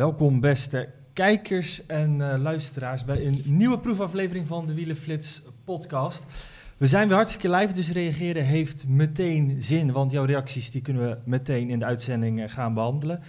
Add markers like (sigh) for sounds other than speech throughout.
Welkom beste kijkers en eh, luisteraars bij een nieuwe proefaflevering van de Wielenflits podcast. We zijn weer hartstikke live, dus reageren heeft meteen zin, want jouw reacties die kunnen we meteen in de uitzending eh, gaan behandelen.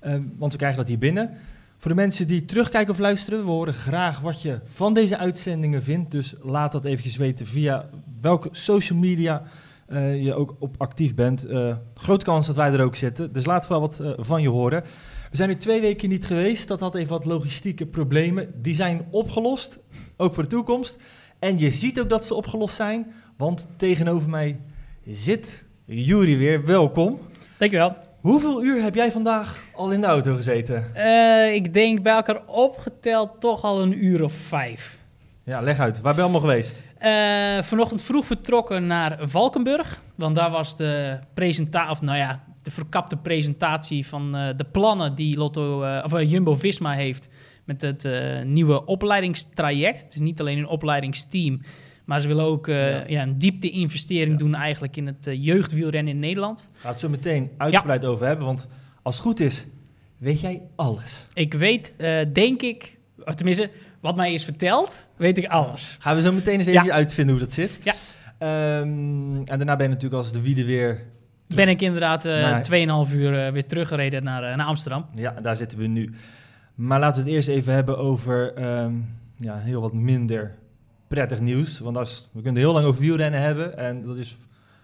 Eh, want we krijgen dat hier binnen. Voor de mensen die terugkijken of luisteren, we horen graag wat je van deze uitzendingen vindt. Dus laat dat eventjes weten via welke social media eh, je ook op actief bent. Grote kans dat wij er ook zitten, dus laat vooral wat van je horen. We zijn nu twee weken niet geweest, dat had even wat logistieke problemen. Die zijn opgelost, ook voor de toekomst. En je ziet ook dat ze opgelost zijn, want tegenover mij zit Jury weer. Welkom. Dankjewel. Hoeveel uur heb jij vandaag al in de auto gezeten? Eh, ik denk bij elkaar opgeteld toch al een uur of vijf. Ja, leg uit. Waar ben je allemaal geweest? Eh, vanochtend vroeg vertrokken naar Valkenburg. Want daar was de presentatie, of nou ja, de verkapte presentatie van eh, de plannen die Lotto, eh, of eh, Jumbo-Visma heeft met het nieuwe opleidingstraject. Het is niet alleen een opleidingsteam, maar ze willen ook Ja. ja. een diepte-investering Ja. doen eigenlijk in het jeugdwielrennen in Nederland. Ga het zo meteen uitgebreid over hebben, want als het goed is, weet jij alles. Ik weet, denk ik, of tenminste, wat mij is verteld, weet ik alles. Gaan we zo meteen eens even uitvinden hoe dat zit. Ja. Ehm, en daarna ben je natuurlijk als de wiede weer... Ben ik inderdaad eh Nee. 2,5 uur eh, weer teruggereden naar, eh, naar Amsterdam. Ja, daar zitten we nu. Maar laten we het eerst even hebben over ehm, ja, heel wat minder prettig nieuws. Want als, we kunnen heel lang over wielrennen hebben. En dat is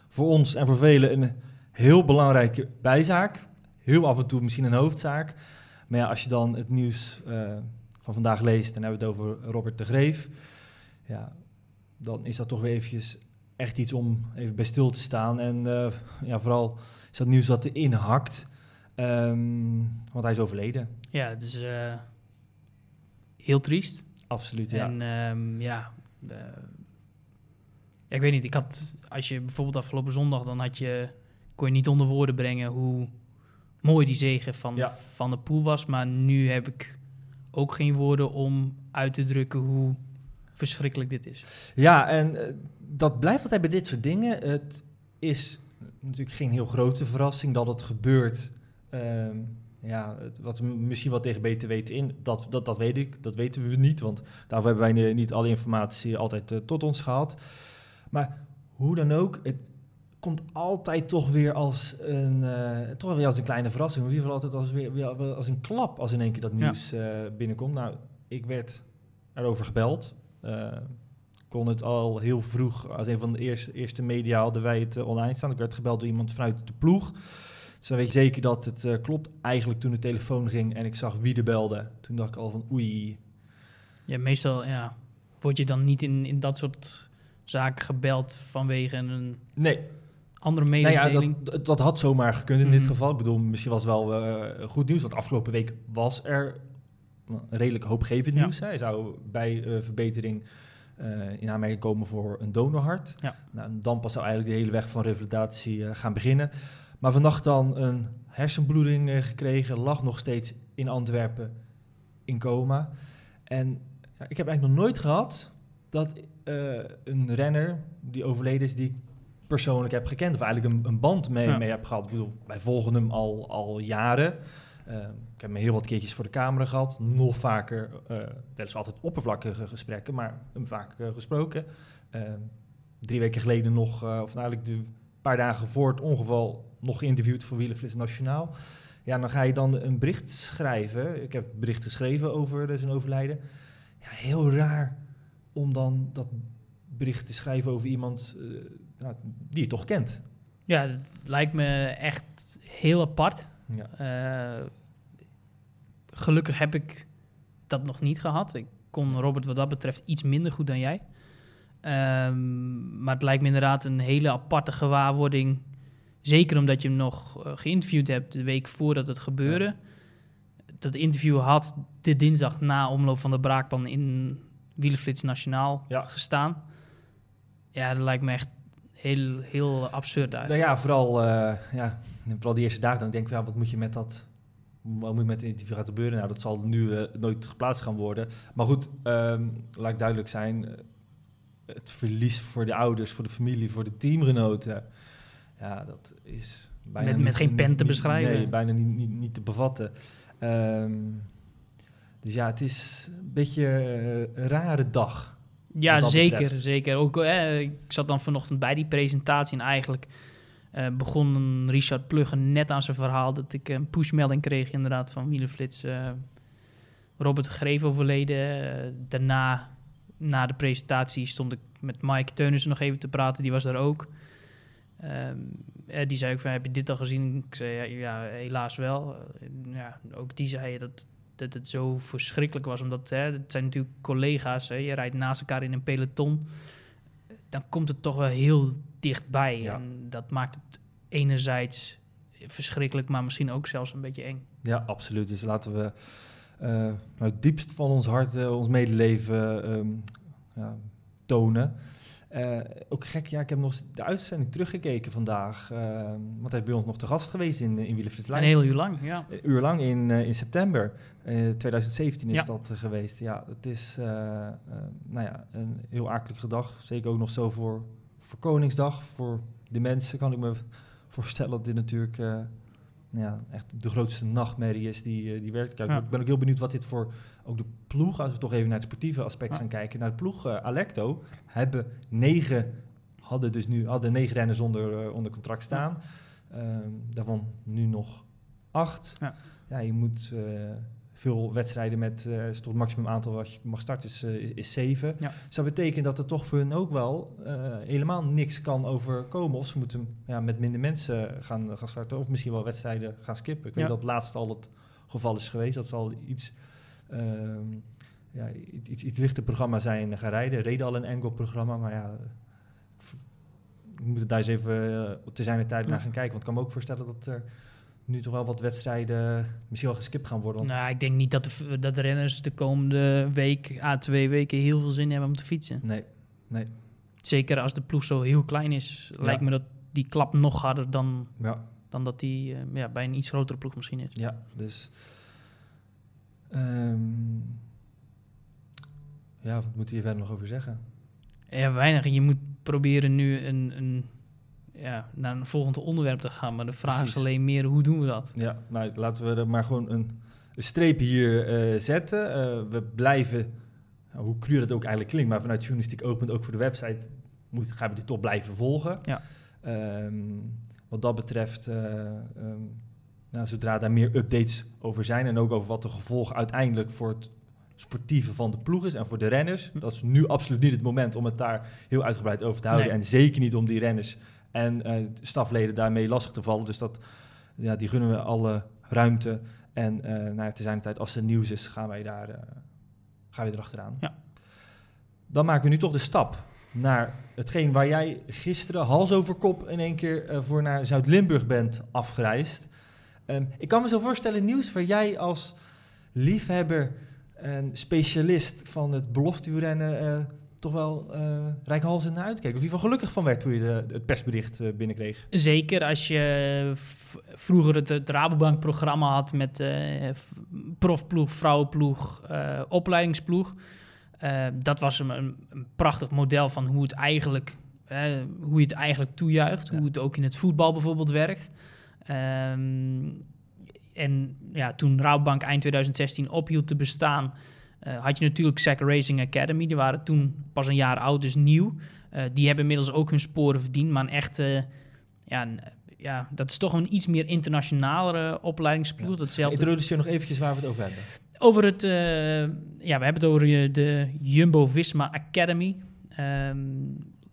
voor ons en voor velen een heel belangrijke bijzaak. Heel af en toe misschien een hoofdzaak. Maar ja, als je dan het nieuws eh, van vandaag leest, dan hebben we het over Robert de Greef. Ja, dan is dat toch weer eventjes echt iets om even bij stil te staan. En eh, ja, vooral is dat nieuws wat erin hakt. Ehm, want hij is overleden. Ja, het is eh, heel triest. Absoluut, ja. En ehm, ja, eh, ik weet niet. Ik had, als je bijvoorbeeld afgelopen zondag, dan had je, kon je niet onder woorden brengen hoe mooi die zegen van, Ja. van de poel was. Maar nu heb ik ook geen woorden om uit te drukken hoe verschrikkelijk dit is. Ja, en eh, dat blijft altijd bij dit soort dingen. Het is natuurlijk geen heel grote verrassing dat het gebeurt. Ehm, ja, het- wat misschien wat tegen beter weten in, dat, dat, dat weet ik, dat weten we niet, want daarvoor hebben wij ni- niet alle informatie altijd eh, tot ons gehad. Maar hoe dan ook, het komt altijd toch weer als een, eh, toch weer als een kleine verrassing. In ieder geval altijd als, weer, weer als een klap als in één keer dat Ja. nieuws binnenkomt. Nou, ik werd erover gebeld. Eh, kon het al heel vroeg, als een van de eerste, eerste media hadden wij het eh, online staan. Ik werd gebeld door iemand vanuit de ploeg. Dus dan weet je zeker dat het eh, klopt. Eigenlijk toen de telefoon ging en ik zag wie er belde, toen dacht ik al van oei. Ja, meestal ja, word je dan niet in, in dat soort zaken gebeld vanwege een Nee, andere nou ja, mededeling. dat, dat, had zomaar gekund in dit Mhm. geval. Ik bedoel, misschien was het wel goed nieuws, want afgelopen week was er redelijk hoopgevend nieuws. Hij zou bij eh, verbetering eh, in aanmerking komen voor een donorhart. Ja. Nou, dan pas zou eigenlijk de hele weg van revalidatie eh, gaan beginnen. Maar vannacht dan een hersenbloeding gekregen, lag nog steeds in Antwerpen in coma. En ja, ik heb eigenlijk nog nooit gehad dat een renner die overleden is, die ik persoonlijk heb gekend, of eigenlijk een, een band mee, mee heb gehad. Ik bedoel, wij volgen hem al, al jaren. Eh, ik heb hem heel wat keertjes voor de camera gehad. Nog vaker, eh wel altijd oppervlakkige gesprekken, maar vaak eh, gesproken. Eh, drie weken geleden nog, eh, of nou eigenlijk de paar dagen voor het ongeval, nog geïnterviewd voor Wielenflits Nationaal. Ja, dan ga je dan een bericht schrijven. Ik heb bericht geschreven over zijn overlijden. Ja, heel raar om dan dat bericht te schrijven over iemand nou, die je toch kent. Ja, het lijkt me echt heel apart. Ja. Eh, gelukkig heb ik dat nog niet gehad. Ik kon Robert wat dat betreft iets minder goed dan jij. Ehm, maar het lijkt me inderdaad een hele aparte gewaarwording. Zeker omdat je hem nog eh, geïnterviewd hebt de week voordat het gebeurde. dat interview had de dinsdag na omloop van de braakpan in Wielenflits Nationaal Ja. gestaan. Ja, dat lijkt me echt heel, heel absurd uit. Nou ja, vooral, eh, ja, vooral die eerste dagen. Dan denk ik, ja, wat moet je met dat... Wat moet met gebeuren? Nou, dat zal nu eh, nooit geplaatst gaan worden. Maar goed, ehm, laat ik duidelijk zijn. eh, Het verlies voor de ouders, voor de familie, voor de teamgenoten. Ja, dat is bijna Met- niet- met geen pen te beschrijven. Nee, bijna niet, niet, niet te bevatten. Ehm, dus ja, het is een beetje eh, een rare dag. Ja, zeker, betreft. zeker. Ook, eh, ik zat dan vanochtend bij die presentatie en eigenlijk eh, begon Richard Pluggen net aan zijn verhaal dat ik een pushmelding kreeg inderdaad van Wielenflits. eh Robert Greef overleden. Eh, daarna, na de presentatie, stond ik met Mike Teunissen nog even te praten. Die was er ook. Ehm, eh, die zei ook van, heb je dit al gezien? Ik zei, ja, ja helaas wel. Ja, ook die zei dat, dat het zo verschrikkelijk was. Omdat hè, het zijn natuurlijk collega's. Hè, je rijdt naast elkaar in een peloton. Dan komt het toch wel heel dichtbij. Ja. En dat maakt het enerzijds verschrikkelijk, maar misschien ook zelfs een beetje eng. Ja, absoluut. Dus laten we nou, het diepst van ons hart, eh, ons medeleven ehm, ja, tonen. Eh, ook gek, ja, ik heb nog de uitzending teruggekeken vandaag. ehm, want hij is bij ons nog te gast geweest in, in Wielenflits Een heel uur lang, ja. Een uur lang in, in september eh, 2017 is Ja. dat geweest. Ja, het is nou ja, een heel akelige dag. Zeker ook nog zo voor, voor Koningsdag. Voor de mensen kan ik me voorstellen dat dit natuurlijk eh, nou ja, echt de grootste nachtmerrie is die, eh, die werkt. Kijk, Ja. Ik ben ook heel benieuwd wat dit voor ook de ploeg, als we toch even naar het sportieve aspect Ja. gaan kijken, naar de ploeg eh, Alecto, hebben negen, hadden dus nu hadden negen renners onder, onder contract staan. Ehm, daarvan nu nog acht. Ja. Ja, je moet veel wedstrijden met is toch het maximum aantal wat je mag starten is, eh, is, zeven. Ja. Dus dat betekent dat er toch voor hun ook wel eh, helemaal niks kan overkomen. Of ze moeten ja, met minder mensen gaan, gaan starten. Of misschien wel wedstrijden gaan skippen. Ik weet Ja. dat laatst al het geval is geweest. Dat zal iets, ehm, ja, iets, iets lichter programma zijn gaan rijden. Reden al een enkel programma, maar ja... We moeten daar eens even op te zijn de tijd naar gaan kijken. Want ik kan me ook voorstellen dat er nu toch wel wat wedstrijden misschien wel geskipt gaan worden. Want Nou, ik denk niet dat de, dat de renners de komende week, à twee weken, heel veel zin hebben om te fietsen. Nee, nee. Zeker als de ploeg zo heel klein is, Ja. lijkt me dat die klap nog harder dan, Ja, dan dat die eh, ja, bij een iets grotere ploeg misschien is. ja dus... ehm, ja, wat moet je hier verder nog over zeggen? Ja, weinig. Je moet proberen nu een, een, ja, naar een volgend onderwerp te gaan. Maar de vraag Precies. is alleen meer, hoe doen we dat? Ja, nou, laten we er maar gewoon een, een streep hier eh, zetten. Eh, we blijven, nou, hoe cru dat ook eigenlijk klinkt, maar vanuit journalistiek open, ook voor de website, moet, gaan we dit toch blijven volgen. Ja. Ehm, wat dat betreft, eh, ehm, nou, zodra daar meer updates over zijn en ook over wat de gevolgen uiteindelijk voor het sportieve van de ploeg is en voor de renners. Hm. Dat is nu absoluut niet het moment om het daar heel uitgebreid over te houden. Nee. En zeker niet om die renners en eh, stafleden daarmee lastig te vallen. Dus dat, ja, die gunnen we alle ruimte. En eh nou ja, te zijn de tijd, als er nieuws is, gaan wij daar eh, gaan we erachteraan. Ja. Dan maken we nu toch de stap naar hetgeen waar jij gisteren hals over kop in één keer voor naar Zuid-Limburg bent afgereisd. Ehm, ik kan me zo voorstellen, nieuws waar jij als liefhebber en specialist van het beloftewielrennen toch wel eh rijkhalsend naar uitkeek. Of in ieder geval gelukkig van werd toen je de, het persbericht eh, binnenkreeg. Zeker als je vroeger het, het Rabobank-programma had met v- profploeg, vrouwenploeg, opleidingsploeg. Dat was een, een, prachtig model van hoe het eigenlijk, hoe je het eigenlijk toejuicht. Ja. Hoe het ook in het voetbal bijvoorbeeld werkt. Ehm, en ja, toen Rabobank eind 2016 ophield te bestaan, eh, had je natuurlijk SAC Racing Academy. Die waren toen pas een jaar oud, dus nieuw. Eh, die hebben inmiddels ook hun sporen verdiend, maar een echte... Ja, een- ja, dat is toch een iets meer internationalere opleidingsploeg. Ja. Datzelfde Introduceer nog eventjes waar we het over hebben. over het, eh, ja, we hebben het over de Jumbo-Visma Academy. Ehm,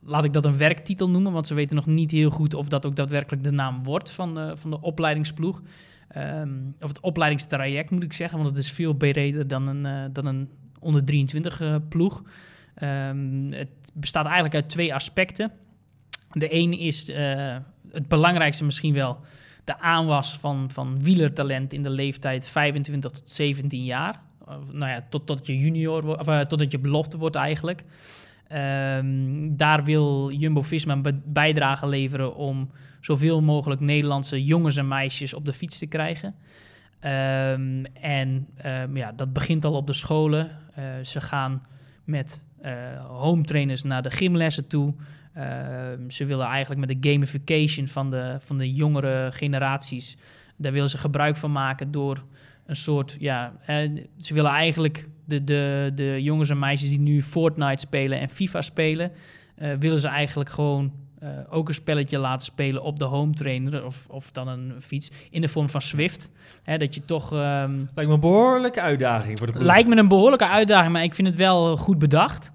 laat ik dat een werktitel noemen, want ze weten nog niet heel goed of dat ook daadwerkelijk de naam wordt van de, van de opleidingsploeg. Ehm, of het opleidingstraject moet ik zeggen, want het is veel breder dan een, eh, dan een onder 23 eh, ploeg. Ehm, het bestaat eigenlijk uit twee aspecten. De ene is eh, het belangrijkste misschien wel, de aanwas van, van wielertalent in de leeftijd 25 tot 17 jaar. Nou ja, tot, tot je junior wordt, of uh, totdat je belofte wordt eigenlijk. Um, daar wil Jumbo-Visma bijdrage leveren om zoveel mogelijk Nederlandse jongens en meisjes op de fiets te krijgen. Um, en um, ja, dat begint al op de scholen. Uh, ze gaan met uh, home trainers naar de gymlessen toe. ze willen eigenlijk met de gamification van de, van de jongere generaties, daar willen ze gebruik van maken door een soort, ja, ze willen eigenlijk de, de, de jongens en meisjes die nu Fortnite spelen en FIFA spelen, uh, willen ze eigenlijk gewoon uh, ook een spelletje laten spelen op de home trainer of, of dan een fiets in de vorm van Swift. Hè, dat je toch. Um, lijkt me een behoorlijke uitdaging voor de ploeg. Lijkt me een behoorlijke uitdaging, maar ik vind het wel goed bedacht.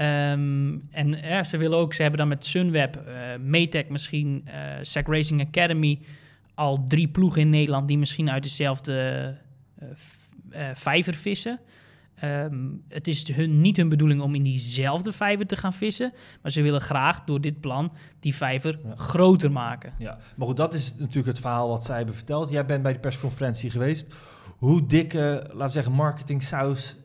Um, en ja, ze willen ook, ze hebben dan met Sunweb, uh, Maytech misschien, uh, Sac Racing Academy, al drie ploegen in Nederland die misschien uit dezelfde vijver vissen. Um, het is hun, niet hun bedoeling om in diezelfde vijver te gaan vissen. Maar ze willen graag door dit plan die vijver ja. groter maken. Ja, maar goed, dat is natuurlijk het verhaal wat zij hebben verteld. Jij bent bij de persconferentie geweest. Hoe dikke, laten we zeggen, marketing saus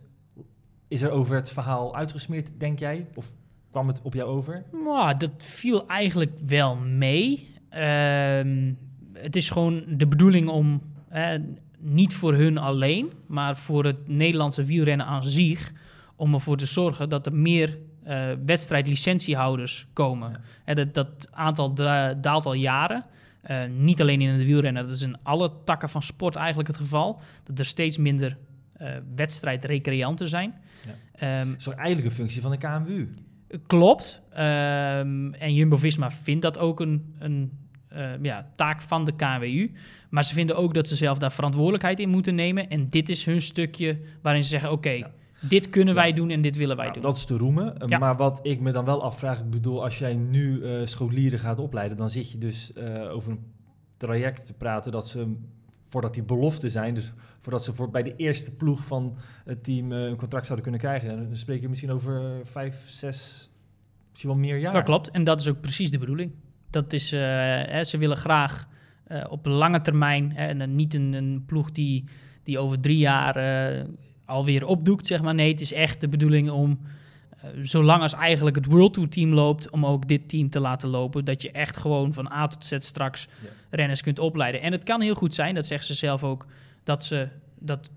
is er over het verhaal uitgesmeerd, denk jij? Of kwam het op jou over? Nou, dat viel eigenlijk wel mee. Um, het is gewoon de bedoeling om... niet voor hun alleen, maar voor het Nederlandse wielrennen aan zich. Om ervoor te zorgen dat er meer uh, wedstrijdlicentiehouders komen. Ja. En dat, dat aantal daalt al jaren. Uh, niet alleen in het wielrennen, dat is in alle takken van sport eigenlijk het geval. Dat er steeds minder uh, wedstrijdrecreanten zijn. Ja. Um, is eigenlijk een functie van de KMU? Klopt. Um, en Jumbo-Visma vindt dat ook een, een ja, taak van de KWU. Maar ze vinden ook dat ze zelf daar verantwoordelijkheid in moeten nemen. En dit is hun stukje waarin ze zeggen: oké, okay, ja. dit kunnen wij doen en dit willen wij nou, doen. Dat is te roemen. Ja. Maar wat ik me dan wel afvraag, ik bedoel, als jij nu uh, scholieren gaat opleiden, dan zit je dus uh, over een traject te praten dat ze voordat die beloften zijn, dus voordat ze voor, bij de eerste ploeg van het team uh, een contract zouden kunnen krijgen, dan spreek je misschien over vijf, zes, misschien wel meer jaar. Dat klopt, en dat is ook precies de bedoeling. Dat is, hè, ze willen graag uh, op lange termijn. Hè, en niet een, een, ploeg die, die over drie jaar uh, alweer opdoekt, zeg maar. Nee, het is echt de bedoeling om, zolang als eigenlijk het World Tour team loopt, om ook dit team te laten lopen. Dat je echt gewoon van A tot Z straks ja. renners kunt opleiden. En het kan heel goed zijn, dat zegt ze zelf ook, dat ze, dat,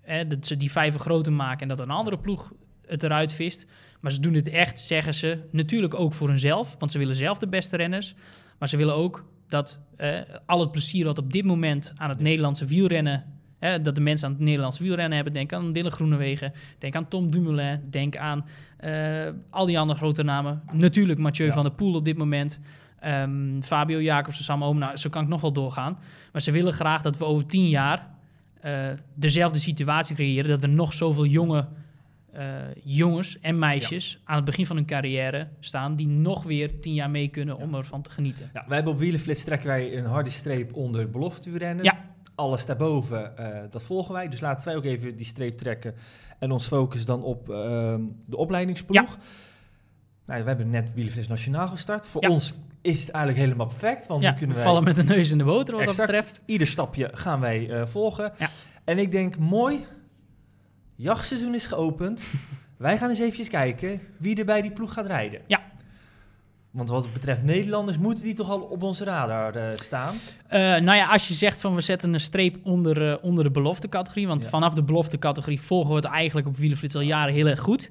hè, dat ze die vijven groter maken en dat een andere ploeg het eruit vist. Maar ze doen het echt, zeggen ze, natuurlijk ook voor hunzelf. Want ze willen zelf de beste renners. Maar ze willen ook dat uh, al het plezier wat op dit moment aan het Nederlandse wielrennen... Uh, dat de mensen aan het Nederlandse wielrennen hebben... denk aan Dylan Groenewegen, denk aan Tom Dumoulin... denk aan uh, al die andere grote namen. Natuurlijk Mathieu ja. van der Poel op dit moment... Um, Fabio Jacobsen, Sam Oom, nou, zo kan ik nog wel doorgaan. Maar ze willen graag dat we over tien jaar... dezelfde situatie creëren... dat er nog zoveel jonge uh, jongens en meisjes ja. aan het begin van hun carrière staan... die nog weer tien jaar mee kunnen ja. om ervan te genieten. Ja, wij hebben op Wielenflits trekken wij een harde streep onder belofterennen. Ja. Alles daarboven, uh, dat volgen wij. Dus laten wij ook even die streep trekken... en ons focussen dan op uh, de opleidingsploeg. Ja. Nou, we hebben net Wielenflits Nationaal gestart. Voor ons is het eigenlijk helemaal perfect. Want ja, nu kunnen we wij... vallen met de neus in de boter wat exact, dat betreft. Ieder stapje gaan wij uh, volgen. Ja. En ik denk, mooi, jachtseizoen is geopend. (laughs) wij gaan eens eventjes kijken wie er bij die ploeg gaat rijden. Ja. Want wat betreft Nederlanders, moeten die toch al op onze radar uh, staan? Uh, nou ja, als je zegt van we zetten een streep onder, uh, onder de beloftecategorie. Want ja. vanaf de beloftecategorie volgen we het eigenlijk op Wielenflits al jaren heel erg goed.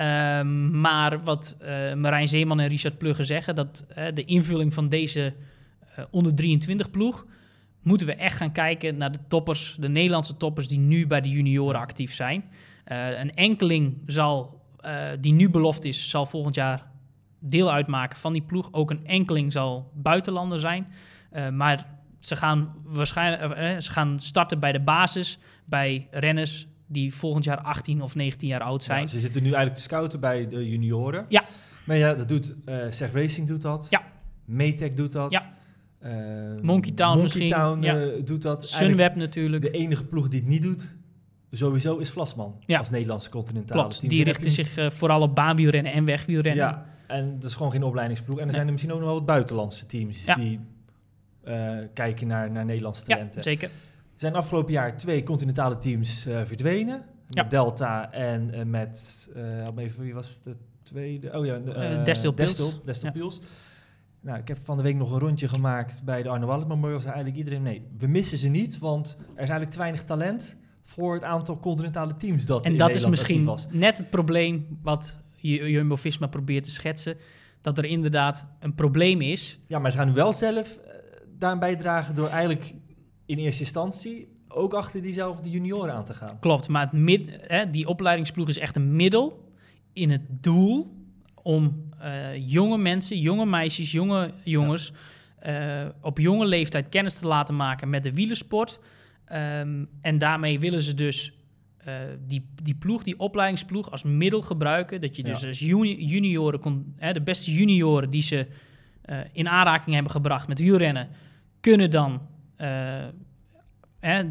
Um, maar wat Marijn Zeeman en Richard Plugge zeggen, dat de invulling van deze onder 23 ploeg, moeten we echt gaan kijken naar de toppers, de Nederlandse toppers die nu bij de junioren actief zijn. een enkeling zal, die nu beloft is, zal volgend jaar deel uitmaken van die ploeg. Ook een enkeling zal buitenlander zijn. maar ze gaan, waarschijnlijk, ze gaan starten bij de basis, bij renners die volgend jaar 18 of 19 jaar oud zijn. Ja, ze zitten nu eigenlijk te scouten bij de junioren. Ja. Maar ja, dat doet Seg Racing doet dat. Ja. Maytech doet dat. Ja. Uh, Monkey Town Monkey misschien. Town ja. uh, doet dat. Sunweb eigenlijk natuurlijk. De enige ploeg die het niet doet, sowieso is Vlasman. Ja. Als Nederlandse continentale Klopt, team. die richten zich uh, vooral op baanwielrennen en wegwielrennen. Ja, en dat is gewoon geen opleidingsploeg. En er Nee. zijn er misschien ook nog wel wat buitenlandse teams Ja. die eh, kijken naar, naar Nederlandse Ja, talenten. zeker. Er zijn afgelopen jaar twee continentale teams eh, verdwenen. Ja. Met Delta en eh, met, eh even, wie was de tweede? Oh ja, de, Eh, eh, Destil Pils. Destil, Destil Ja. Nou, ik heb van de week nog een rondje gemaakt bij de Arno Wallet Memorial. Zei eigenlijk iedereen, nee, we missen ze niet, want er is eigenlijk te weinig talent voor het aantal continentale teams dat En in dat is Nederland misschien actief was. net het probleem wat Ju- Jumbo-Visma probeert te schetsen. Dat er inderdaad een probleem is. Ja, maar ze gaan nu wel zelf eh, daaraan bijdragen door eigenlijk in eerste instantie ook achter diezelfde junioren aan te gaan. Klopt, maar het mid, hè, die opleidingsploeg is echt een middel in het doel om eh, jonge mensen, jonge meisjes, jonge jongens eh, op jonge leeftijd kennis te laten maken met de wielersport. Ehm, en daarmee willen ze dus eh, die, die ploeg, die opleidingsploeg, als middel gebruiken. Dat je dus als juni- junioren, kon, hè, de beste junioren die ze in aanraking hebben gebracht met wielrennen, kunnen dan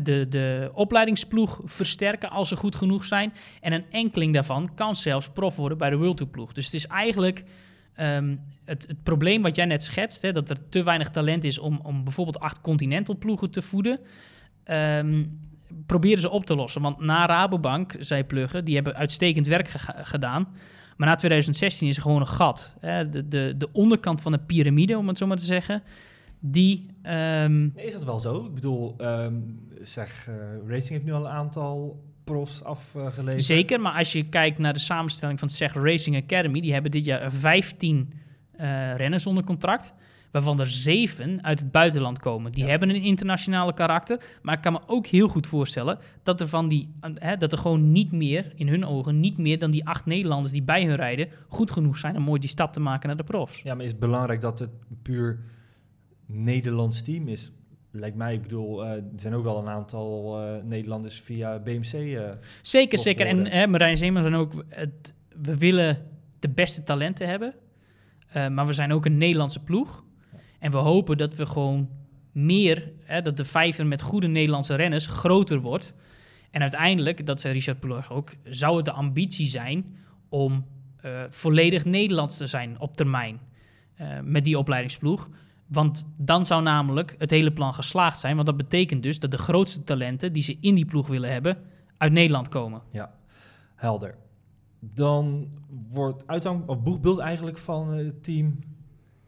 de, de opleidingsploeg versterken als ze goed genoeg zijn. En een enkeling daarvan kan zelfs prof worden bij de World Tour ploeg. Dus het is eigenlijk ehm, het, het probleem wat jij net schetst, hè, dat er te weinig talent is om, om bijvoorbeeld acht continental ploegen te voeden. ehm, proberen ze op te lossen. Want na Rabobank, zei Plugge, die hebben uitstekend werk gedaan. Maar na 2016 is gewoon een gat. Hè? De, de, de onderkant van de piramide, om het zo maar te zeggen, die... ehm, Nee, Is dat wel zo? Ik bedoel, ehm, zeg, eh, Racing heeft nu al een aantal profs afgeleverd. Zeker, maar als je kijkt naar de samenstelling van SEG Racing Academy, die hebben dit jaar 15 eh, renners onder contract, waarvan er zeven uit het buitenland komen. Die Ja. hebben een internationale karakter, maar ik kan me ook heel goed voorstellen dat er, van die, eh, hè, dat er gewoon niet meer, in hun ogen, niet meer dan die acht Nederlanders die bij hun rijden, goed genoeg zijn om mooi die stap te maken naar de profs. Ja, maar is het belangrijk dat het puur Nederlands team is? Lijkt mij, ik bedoel, eh, er zijn ook al een aantal eh, Nederlanders via BMC. eh, Zeker, zeker. En hè, Marijn Zeeman zijn ook... Het, we willen de beste talenten hebben. maar we zijn ook een Nederlandse ploeg. En we hopen dat we gewoon meer... Hè, dat de vijver met goede Nederlandse renners groter wordt. En uiteindelijk, dat zei Richard Ploeg ook... zou het de ambitie zijn om volledig Nederlands te zijn op termijn. met die opleidingsploeg. Want dan zou namelijk het hele plan geslaagd zijn. Want dat betekent dus dat de grootste talenten die ze in die ploeg willen hebben... uit Nederland komen. ja, helder. Dan wordt uithang, of boegbeeld eigenlijk van het team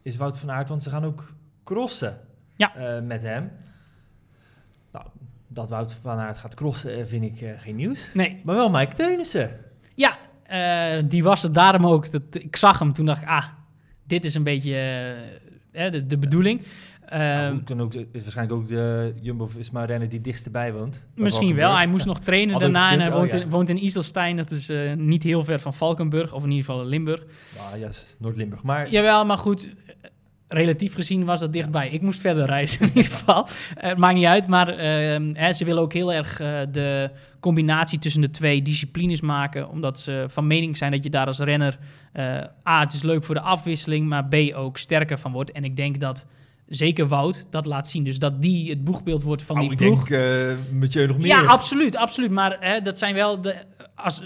is Wout van Aert, want ze gaan ook crossen Ja. eh, met hem. Nou, dat Wout van Aert gaat crossen eh, vind ik eh, geen nieuws. Nee, Maar wel Mike Teunissen. ja, die was het daarom ook. Dat, ik zag hem, toen dacht ik, ah, dit is een beetje hè, de, de bedoeling. Nou, Ehm, ook, de- is waarschijnlijk ook de Jumbo-Visma-renner die dichtstbij woont. Misschien wel, hij moest nog trainen Had daarna en hij woont, oh ja. in, woont in Iselstein. Dat is eh, niet heel ver van Valkenburg, of in ieder geval Limburg. Ah, ja, is Noord-Limburg. Maar Jawel, maar goed, relatief gezien was dat dichtbij. Ik moest verder reizen in ieder geval. Eh, Het maakt niet uit, maar ehm, hè, ze willen ook heel erg eh, de combinatie tussen de twee disciplines maken. Omdat ze van mening zijn dat je daar als renner... eh, A, het is leuk voor de afwisseling, maar B, ook sterker van wordt. En ik denk dat zeker Wout dat laat zien. Dus dat die het boegbeeld wordt van oh, die ik ploeg. denk uh, Mathieu nog meer. Ja, absoluut, absoluut. Maar hè, dat zijn wel de... Als,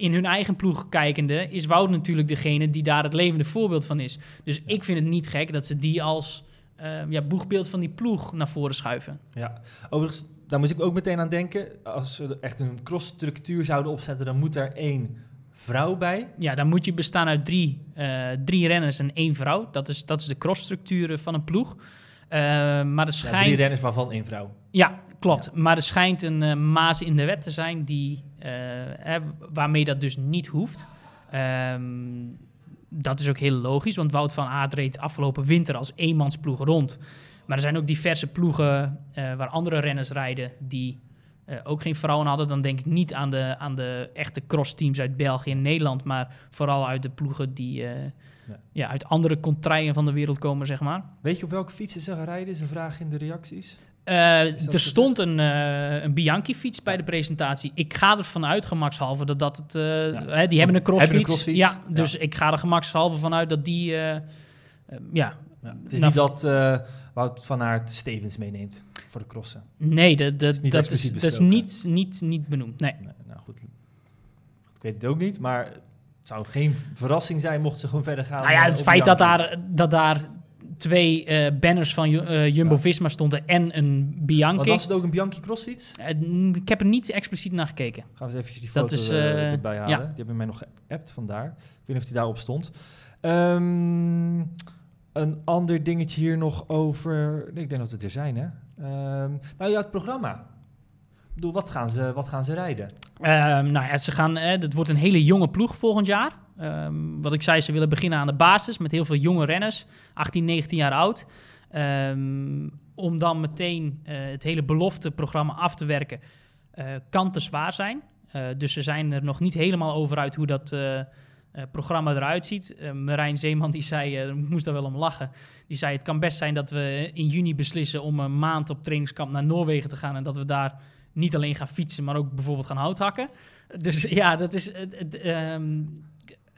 in hun eigen ploeg kijkende, is Wout natuurlijk degene die daar het levende voorbeeld van is. Dus ik vind het niet gek dat ze die als eh, ja, boegbeeld van die ploeg naar voren schuiven. Ja, overigens, daar moet ik ook meteen aan denken. Als ze echt een crossstructuur zouden opzetten, dan moet er één vrouw bij. Ja, dan moet je bestaan uit drie, eh, drie renners en één vrouw. Dat is, dat is de crossstructuur van een ploeg. Eh, maar er Ja, schijnt... drie renners waarvan één vrouw. Ja, klopt. Maar er schijnt een maas in de wet te zijn die, eh, waarmee dat dus niet hoeft. Ehm, dat is ook heel logisch, want Wout van Aert reed afgelopen winter als eenmansploeg rond. Maar er zijn ook diverse ploegen eh, waar andere renners rijden die eh, ook geen vrouwen hadden. Dan denk ik niet aan de, aan de echte crossteams uit België en Nederland, maar vooral uit de ploegen die eh, Ja. ja. uit andere contraien van de wereld komen, zeg maar. Weet je op welke fietsen ze gaan rijden? Is een vraag in de reacties. Eh, er stond een, eh, een Bianchi-fiets bij de presentatie. Ik ga ervan uit, gemakshalve, dat dat het... eh, hè, die hebben een crossfiets. Hebben een crossfiets? Ja, Ja. dus ik ga er gemakshalve van uit dat die... ja, Ja, het is Nou, niet dat Wout van Aert Stevens meeneemt voor de crossen. nee, dat, dat, niet dat, is, dat is niet, niet, niet benoemd. Nee. Nee, nou goed. Ik weet het ook niet, maar het zou geen verrassing zijn mocht ze gewoon verder gaan. Nou ja, het feit dat daar, dat daar twee eh, banners van eh, Jumbo-Visma stonden en een Bianchi. was het ook een Bianchi crossfiets? Eh, ik heb er niet expliciet naar gekeken. Gaan we eens eventjes die foto is, erbij halen. ja. Die hebben mij nog geappt vandaar. Ik weet niet of die daarop stond. Ehm, een ander dingetje hier nog over... Ik denk dat het er zijn, hè? Ehm, nou ja, het programma. Ik bedoel, wat gaan ze, wat gaan ze rijden? Ehm, nou ja, ze gaan, het wordt een hele jonge ploeg volgend jaar. Ehm, wat ik zei, ze willen beginnen aan de basis met heel veel jonge renners, 18, 19 jaar oud. Ehm, om dan meteen eh, het hele belofteprogramma af te werken, eh, kan te zwaar zijn. Eh, dus ze zijn er nog niet helemaal over uit hoe dat programma eruit ziet. Marijn Zeeman die zei, moest daar wel om lachen, die zei het kan best zijn dat we in juni beslissen om een maand op trainingskamp naar Noorwegen te gaan en dat we daar niet alleen gaan fietsen, maar ook bijvoorbeeld gaan houthakken. Dus (laughs) ja, dat is, het,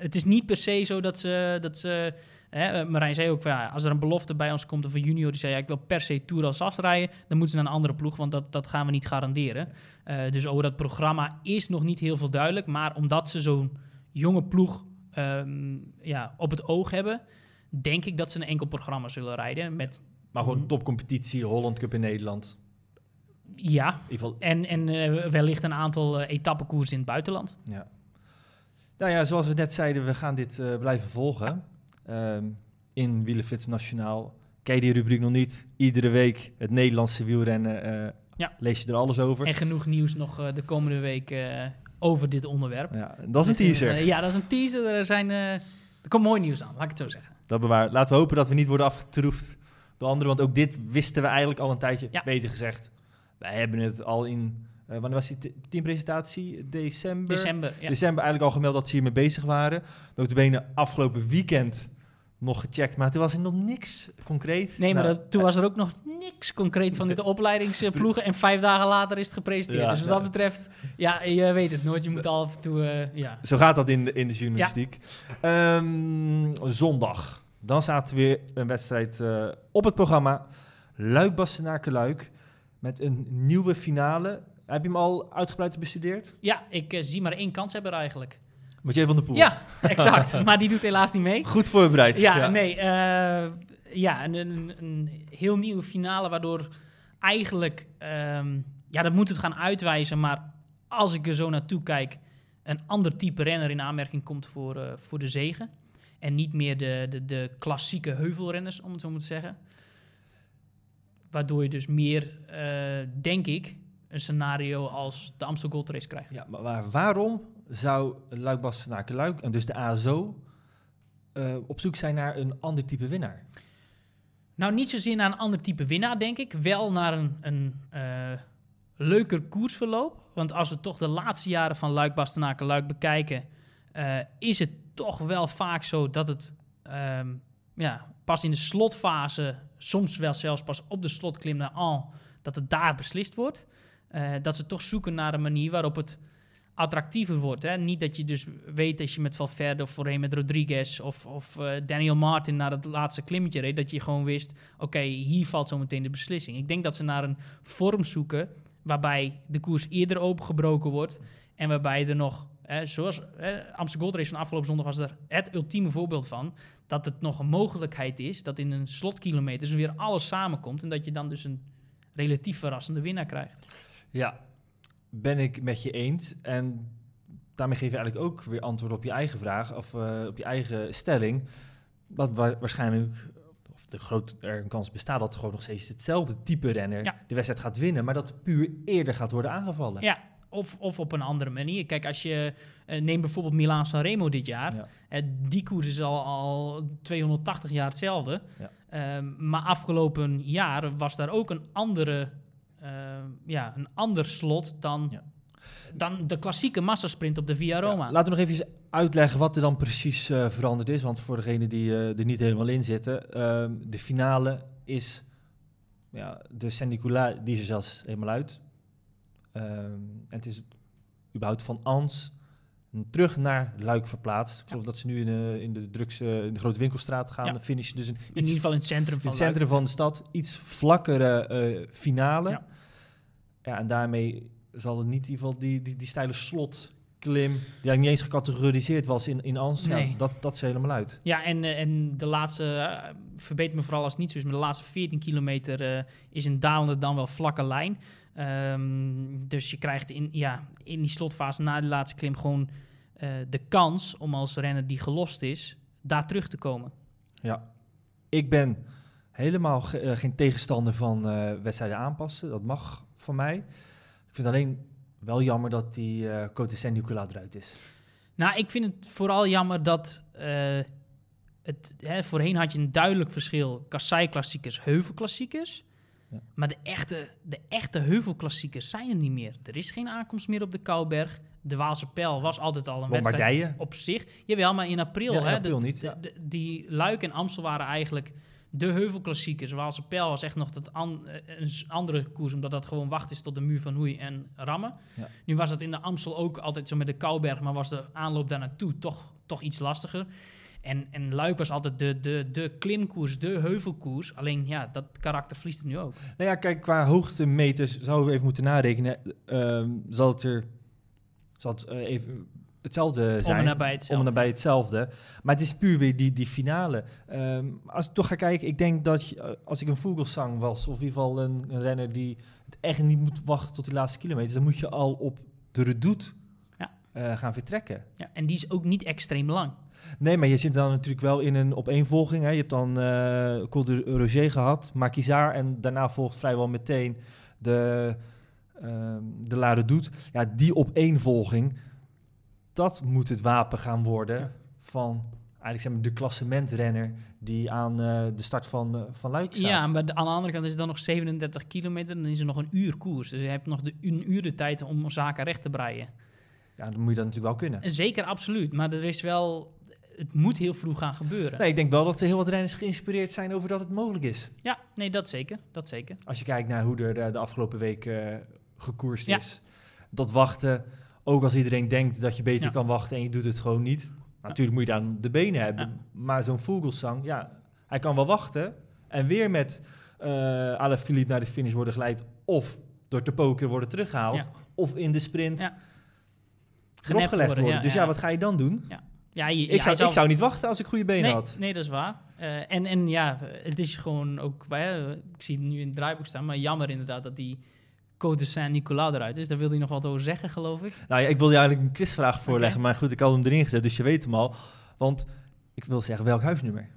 het, is niet per se zo dat ze... Dat ze hè, eh, Marijn zei ook, ja, als er een belofte bij ons komt of een junior die zei... Ja, ik wil per se Tour als Sas rijden, dan moeten ze naar een andere ploeg... want dat, dat gaan we niet garanderen. Eh, dus over dat programma is nog niet heel veel duidelijk... maar omdat ze zo'n jonge ploeg ehm, ja, op het oog hebben... denk ik dat ze een enkel programma zullen rijden met... Maar gewoon topcompetitie, Holland Cup in Nederland. Ja, In ieder geval, en, en eh, wellicht een aantal eh etappekoers in het buitenland. ja. Nou ja, zoals we net zeiden, we gaan dit eh, blijven volgen. Ehm, in Wielenflits Nationaal. Je die rubriek nog niet? Iedere week het Nederlandse wielrennen. eh, Ja. Lees je er alles over. En genoeg nieuws nog eh, de komende week over dit onderwerp. Ja, dat is een teaser. Ja, dat is een teaser. Er, zijn, er komt mooi nieuws aan, laat ik het zo zeggen. Dat bewaar. Laten we hopen dat we niet worden afgetroefd door anderen. Want ook dit wisten we eigenlijk al een tijdje. Ja. Beter gezegd, wij hebben het al in... eh, wanneer was die te- teampresentatie? December? December, ja. December eigenlijk al gemeld dat ze hiermee bezig waren. Notabene afgelopen weekend nog gecheckt. Maar toen was er nog niks concreet. Nee, maar Nou, dat, toen was er ook nog niks concreet van dit opleidingsploegen. En vijf dagen later is het gepresenteerd. Ja, dus wat ja. dat betreft, ja, je weet het nooit. Je moet al af en toe, eh, ja. Zo gaat dat in de, in de journalistiek. Ehm, zondag. Dan staat er weer een wedstrijd eh, op het programma. Luik Bastenaken Luik. Met een nieuwe finale. Heb je hem al uitgebreid bestudeerd? Ja, ik eh, zie maar één kans hebben eigenlijk. Mathieu van der Poel. Ja, exact. (laughs) maar die doet helaas niet mee. Goed voorbereid. Ja, nee. eh, ja, een, een, een heel nieuwe finale waardoor eigenlijk... ehm, ja, dat moet het gaan uitwijzen. Maar als ik er zo naartoe kijk... een ander type renner in aanmerking komt voor, eh, voor de zegen. En niet meer de, de, de klassieke heuvelrenners, om het zo maar te zeggen. Waardoor je dus meer, eh, denk ik, een scenario als de Amstel Gold Race krijgt. Ja, maar waar- waarom zou Luik Bastenaken Luik, en dus de ASO, eh, op zoek zijn naar een ander type winnaar? Nou, niet zozeer naar een ander type winnaar, denk ik. Wel naar een, een eh, leuker koersverloop. Want als we toch de laatste jaren van Luik, Bastenaken, Luik bekijken... eh, is het toch wel vaak zo dat het ehm, ja, pas in de slotfase... soms wel zelfs pas op de slotklim naar Al... dat het daar beslist wordt. Eh, dat ze toch zoeken naar een manier waarop het attractiever wordt. Hè? Niet dat je dus weet als je met Valverde of voorheen met Rodriguez of, of eh, Daniel Martin naar het laatste klimmetje reed, dat je gewoon wist, oké, hier valt zo meteen de beslissing. Ik denk dat ze naar een vorm zoeken waarbij de koers eerder opengebroken wordt en waarbij er nog, zoals hè, Amsterdam Gold Race van afgelopen zondag was er het ultieme voorbeeld van, dat het nog een mogelijkheid is dat in een slotkilometer weer alles samenkomt en dat je dan dus een relatief verrassende winnaar krijgt. Ja, ben ik met je eens. En daarmee geef je eigenlijk ook weer antwoord op je eigen vraag, of eh, op je eigen stelling. Wat wa- waarschijnlijk, of de groot, er een kans bestaat dat gewoon nog steeds hetzelfde type renner Ja. de wedstrijd gaat winnen, maar dat puur eerder gaat worden aangevallen. Ja, of, of op een andere manier. Kijk, als je eh, neem bijvoorbeeld Milaan Sanremo dit jaar. Ja. Eh, die koers is al, al 280 jaar hetzelfde. Ja. Ehm, maar afgelopen jaar was daar ook een andere, ja, een ander slot dan, Ja. dan de klassieke massasprint op de Via Roma. Ja, laten we nog even uitleggen wat er dan precies eh, veranderd is. Want voor degenen die eh, er niet helemaal in zitten, ehm, de finale is ja, de Saint-Nicolas, die is er zelfs helemaal uit. Ehm, en het is überhaupt van Ans terug naar Luik verplaatst. Ik geloof dat ze nu in, de in de drukse, in de grote winkelstraat gaan Ja. finishen. Dus een in ieder geval in het centrum in van het centrum van de stad iets vlakkere eh, finale. Ja. Ja. en daarmee zal het niet in ieder geval die, die, die steile slot klim, die eigenlijk niet eens gecategoriseerd was in, in Nee. dat, dat is helemaal uit. Ja, en, eh, en de laatste, eh, verbeter me vooral als het niet zo is, maar de laatste 14 kilometer eh, is een dalende dan wel vlakke lijn. Ehm, dus je krijgt in, ja, in die slotfase na de laatste klim gewoon de kans om als renner die gelost is, daar terug te komen. Ja. Ik ben helemaal ge- geen tegenstander van wedstrijden aanpassen. Dat mag van mij. Ik vind alleen wel jammer dat die eh Côte Saint-Nicolas eruit is. Nou, ik vind het vooral jammer dat eh, het, hè, voorheen had je een duidelijk verschil kassei-klassiekers, heuvelklassiekers. Ja. Maar de echte, de echte heuvelklassiekers zijn er niet meer. Er is geen aankomst meer op de Kouberg. De Waalse Pijl was altijd al een wedstrijd op zich. Jawel, maar in april. Ja, in hè, april de- niet, de- ja. de- die Luik en Amstel waren eigenlijk de heuvelklassiekers. Waalse Pijl was echt nog dat an- eh, een andere koers, omdat dat gewoon wacht is tot de muur van Hoei en Rammen. Ja. Nu was dat in de Amstel ook altijd zo met de Kouberg, maar was de aanloop daar naartoe toch, toch iets lastiger. En, en Luik was altijd de, de, de klimkoers, de heuvelkoers. Alleen ja, dat karakter verliest het nu ook. Nou ja, kijk, qua hoogtemeters zouden we even moeten narekenen. Ehm, zal het er zal het, eh, even hetzelfde zijn? Om en nabij hetzelfde. Om en nabij hetzelfde. Maar het is puur weer die, die finale. Ehm, als ik toch ga kijken, ik denk dat je, eh, als ik een Vogelsang was, of in ieder geval een, een renner die het echt niet moet wachten tot die laatste kilometer, dan moet je al op de redoute Ja. eh, gaan vertrekken. Ja, en die is ook niet extreem lang. Nee, maar je zit dan natuurlijk wel in een opeenvolging. Hè. Je hebt dan eh Col de Roger gehad, Maquisard en daarna volgt vrijwel meteen de, ehm de Lade Doet. Ja, die opeenvolging, dat moet het wapen gaan worden van eigenlijk zeg maar de klassementrenner die aan eh, de start van, eh, van Luik staat. Ja, maar aan de andere kant is het dan nog 37 kilometer. Dan is er nog een uur koers. Dus je hebt nog de, een uur de tijd om zaken recht te breien. Ja, dan moet je dat natuurlijk wel kunnen. En Zeker, absoluut. Maar er is wel... Het moet heel vroeg gaan gebeuren. Nee, ik denk wel dat er heel wat renners geïnspireerd zijn over dat het mogelijk is. Ja, nee, dat zeker. Dat zeker. Als je kijkt naar hoe er de afgelopen week eh, gekoerst Ja. is. Dat wachten, ook als iedereen denkt dat je beter Ja. kan wachten en je doet het gewoon niet. Natuurlijk moet je dan de benen hebben. Maar zo'n Vogelsang, ja, hij kan wel wachten. En weer met eh Alain Philippe naar de finish worden geleid. Of door te poker worden teruggehaald. Of in de sprint gelegd worden, worden. dus ja, wat ga je dan doen? Ja, je, ik, zou, hij ik zou niet wachten als ik goede benen nee, had. Nee, dat is waar. Eh, en, en ja, het is gewoon ook... hè, ik zie het nu in het draaiboek staan, maar jammer inderdaad dat die Côte Saint-Nicolas eruit is. Daar wilde hij nog wat over zeggen, geloof ik. Nou ja, ik wilde eigenlijk een quizvraag voorleggen. Maar goed, ik had hem erin gezet, dus je weet hem al. Want ik wil zeggen, welk huisnummer?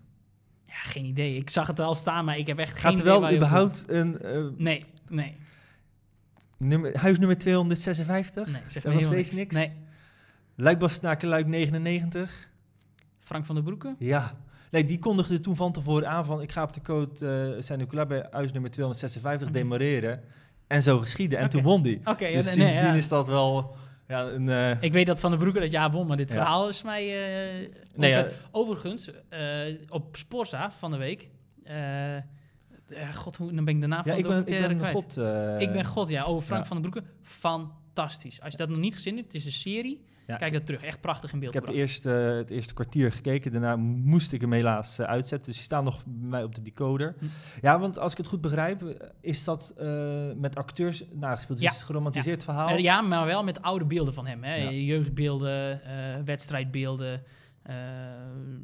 Ja, geen idee. Ik zag het al staan, maar ik heb echt geen Gaat er idee wel überhaupt een eh. Nee, nee, nummer, huisnummer 256? nee. Zeg nog steeds niks. niks? Nee. Luikbastenaken Luik 99? Frank van der Broeke? Ja. Nee, die kondigde toen van tevoren aan van... ik ga op de code eh Saint-Nicolas bij huisnummer 256 Mhm. demareren. En zo geschieden. En toen won die. Oké, dus nee, sindsdien is dat wel ja, een... eh, Ik weet dat Van der Broeke dat ja won, maar dit verhaal is mij... eh, Nee, ja. Overigens, eh, op Sporza van de week... God, hoe, dan ben ik de naam ja, van ik de ben, ik ben kwijt. God... ik ben God, ja. Over Frank ja. van den Broeke. Fantastisch. Als je dat nog niet gezien hebt, het is een serie. Ja. Kijk dat terug. Echt prachtig in beeld Ik heb het eerste, het eerste kwartier gekeken. Daarna moest ik hem helaas eh, uitzetten. Dus die staan nog bij mij op de decoder. Hm. Ja, want als ik het goed begrijp, eh, is dat eh, met acteurs nagespeeld. Dus Ja. het is een geromantiseerd verhaal. Eh, ja, maar wel met oude beelden van hem. Hè. Jeugdbeelden, eh, wedstrijdbeelden. eh,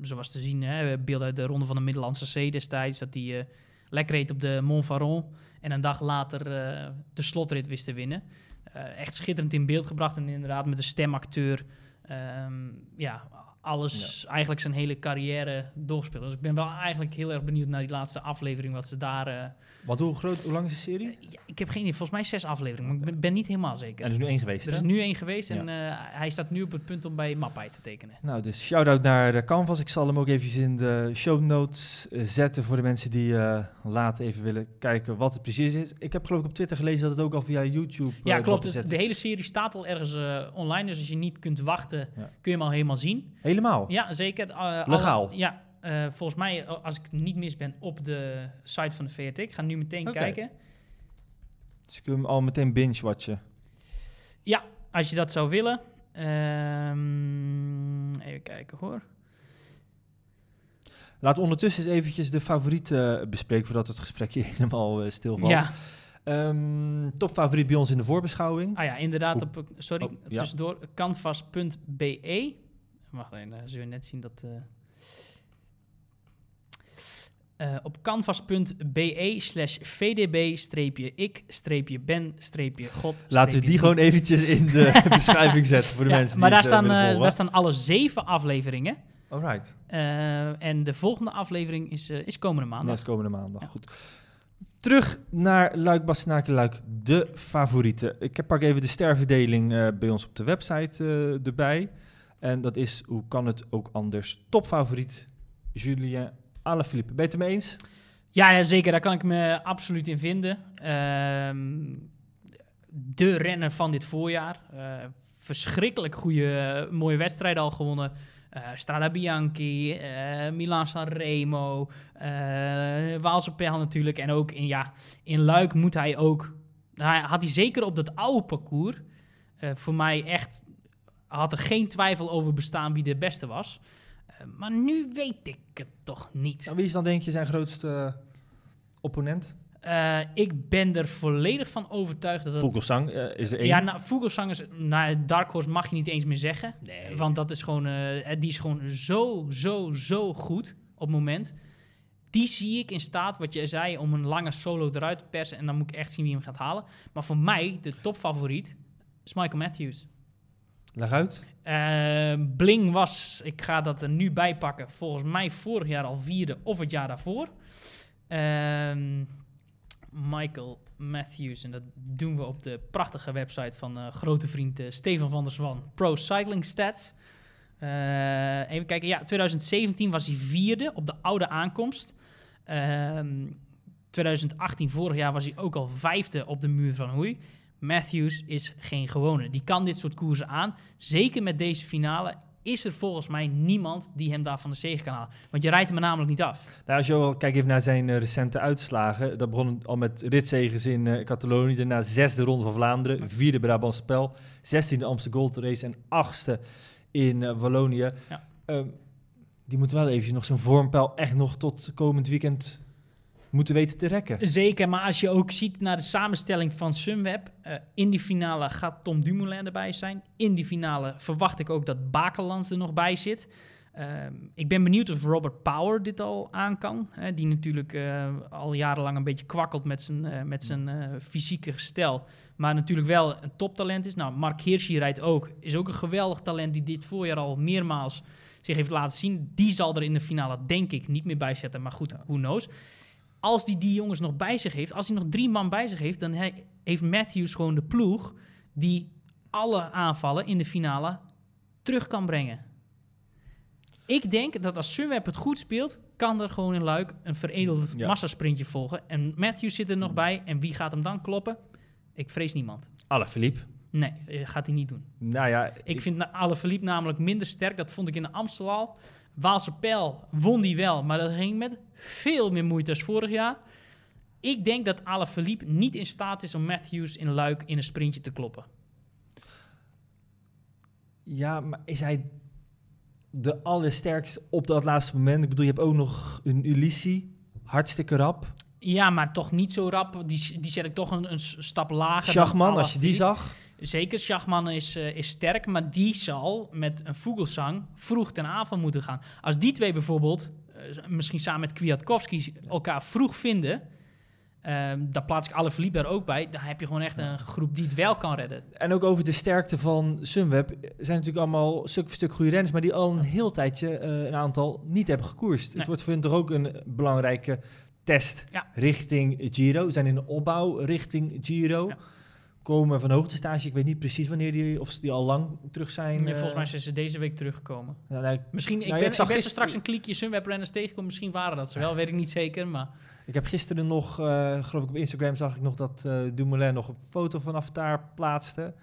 zoals te zien, hè, beelden uit de Ronde van de Middellandse Zee destijds. Dat hij eh, lekker reed op de Mont Faron. En een dag later eh, de slotrit wist te winnen. Eh, echt schitterend in beeld gebracht. En inderdaad met een stemacteur. Ehm, ja, alles, eigenlijk zijn hele carrière doorgespeeld. Dus ik ben wel eigenlijk heel erg benieuwd naar die laatste aflevering. Wat ze daar... eh, Want hoe groot, hoe lang is de serie? ja, ik heb geen idee, volgens mij zes afleveringen. Maar ik ben, ben niet helemaal zeker. Ja, er is nu één geweest, Er hè? is nu één geweest en eh, hij staat nu op het punt om bij Mappai te tekenen. Nou, dus shout-out naar Canvas. Ik zal hem ook even in de show notes eh, zetten voor de mensen die eh, later even willen kijken wat het precies is. Ik heb geloof ik op Twitter gelezen dat het ook al via YouTube eh, Ja, klopt. Dus de hele serie staat al ergens eh, online. Dus als je niet kunt wachten, kun je hem al helemaal zien. Helemaal? Ja, zeker. Alle- Legaal? ja, eh, volgens mij, eh, als ik niet mis ben, op de site van de VRT. Ik ga nu meteen kijken. Dus kunt hem al meteen binge-watchen. Ja, als je dat zou willen. Ehm, even kijken hoor. We ondertussen eens eventjes de favorieten bespreken voordat het gesprek hier (laughs) helemaal stilvalt. Ja, Ehm, topfavoriet bij ons in de voorbeschouwing. Ah ja, inderdaad. Op, sorry, Oh, ja. tussendoor. Canvas.be. Wacht even, dan zul je net zien dat... eh, eh, op canvas.be slash vdb-ik-ben-god. Laten we die gewoon eventjes in de (laughs) beschrijving zetten voor de Ja, mensen maar die daar het, eh, staan, eh, daar staan alle zeven afleveringen. Alright, Eh, en de volgende aflevering is, eh, is komende maandag. dat is komende maandag. Ja. Goed. Terug naar Luik, Bastenaken, Luik, de favorieten. Ik heb pak even de sterverdeling eh, bij ons op de website eh, erbij. En dat is, hoe kan het ook anders, topfavoriet Julien Alaphilippe. Ben je het ermee eens? Ja, zeker. Daar kan ik me absoluut in vinden. Ehm, de renner van dit voorjaar. Eh, verschrikkelijk goede, mooie wedstrijden al gewonnen. Eh, Strada Bianchi, eh Milan Sanremo, Waalse Pijl natuurlijk. En ook in, ja, in Luik moet hij ook... Hij had hij zeker op dat oude parcours... voor mij echt... Had er geen twijfel over bestaan wie de beste was. Eh, maar nu weet ik het toch niet. Nou, wie is dan denk je zijn grootste eh, opponent? Eh, ik ben er volledig van overtuigd dat. Vogelsang is er één. Ja, nou, Vogelsang is... Nou, Dark Horse mag je niet eens meer zeggen. Nee. Want dat is gewoon... eh, die is gewoon zo, zo, zo goed op het moment. Die zie ik in staat, wat je zei, om een lange solo eruit te persen. En dan moet ik echt zien wie hem gaat halen. Maar voor mij, de topfavoriet, is Michael Matthews. Leg uit. Eh, Bling was, ik ga dat er nu bij pakken, volgens mij vorig jaar al vierde of het jaar daarvoor. Ehm, Michael Matthews, en dat doen we op de prachtige website van eh, grote vriend eh, Stefan van der Zwan, Pro Cycling Stats. Eh, even kijken, ja, 2017 was hij vierde op de oude aankomst. Ehm 2018, vorig jaar, was hij ook al vijfde op de muur van Hoei. Matthews is geen gewone. Die kan dit soort koersen aan. Zeker met deze finale is er volgens mij niemand die hem daar van de zege kan halen. Want je rijdt hem er namelijk niet af. Nou, als je wel kijkt even naar zijn eh, recente uitslagen. Dat begon al met ritzegens in eh, Catalonië. Daarna zesde ronde van Vlaanderen. Vierde Brabantse Spel. Zestiende Amsterdam Gold Race. En achtste in eh, Wallonië. Ja. Ehm, die moet wel even nog zijn vormpeil echt nog tot komend weekend moeten weten te rekken. Zeker, maar als je ook ziet naar de samenstelling van Sunweb. eh, in die finale gaat Tom Dumoulin erbij zijn. In die finale verwacht ik ook dat Bakelands er nog bij zit. Ehm, ik ben benieuwd of Robert Power dit al aan kan. Hè, die natuurlijk eh, al jarenlang een beetje kwakkelt met zijn, eh, met zijn fysieke gestel. Maar natuurlijk wel een toptalent is. Nou, Mark Hirschi rijdt ook. Is ook een geweldig talent die dit voorjaar al meermaals zich heeft laten zien. Die zal er in de finale denk ik niet meer bij zetten. Maar goed, who knows. Als hij die jongens nog bij zich heeft, als hij nog drie man bij zich heeft, dan he- heeft Matthews gewoon de ploeg die alle aanvallen in de finale terug kan brengen. Ik denk dat als Sunweb het goed speelt, kan er gewoon in Luik een veredeld Ja. massasprintje volgen. En Matthews zit er nog bij. En wie gaat hem dan kloppen? Ik vrees niemand. Alaphilippe. Nee, eh, gaat hij niet doen. Nou ja, Ik vind alle Verliep namelijk minder sterk. Dat vond ik in de Amstel al. Waalse Pijl won die wel, maar dat ging met veel meer moeite als vorig jaar. Ik denk dat Verliep niet in staat is om Matthews in Luik in een sprintje te kloppen. Ja, maar is hij de allersterkste op dat laatste moment? Ik bedoel, je hebt ook nog een Ulissi, hartstikke rap. Ja, maar toch niet zo rap. Die, die zet ik toch een, een stap lager. Schachman, als je die Alaphilippe. zag. Zeker, Schachman is, eh, is sterk, maar die zal met een Vogelsang vroeg ten aanval moeten gaan. Als die twee bijvoorbeeld, eh, misschien samen met Kwiatkowski, elkaar vroeg vinden, ehm dan plaats ik alle verliep daar ook bij. Dan heb je gewoon echt een groep die het wel kan redden. En ook over de sterkte van Sunweb. zijn natuurlijk allemaal stuk voor stuk goede renners, maar die al een heel tijdje eh, een aantal niet hebben gekoerst. Nee. Het wordt voor hun toch ook een belangrijke test Ja. richting Giro. We zijn in de opbouw richting Giro. Ja. Komen van hoogtestage. Ik weet niet precies wanneer die, of die al lang terug zijn. Ja, volgens eh, mij zijn ze deze week teruggekomen. nou, nou, Misschien, ik Nou, ben, ik zag ik gister- straks een kliekje Sunweb-renners tegenkomen. Misschien waren dat ze wel, weet ik niet zeker. Maar Ik heb gisteren nog, eh, geloof ik op Instagram zag ik nog dat eh Dumoulin nog een foto vanaf daar plaatste.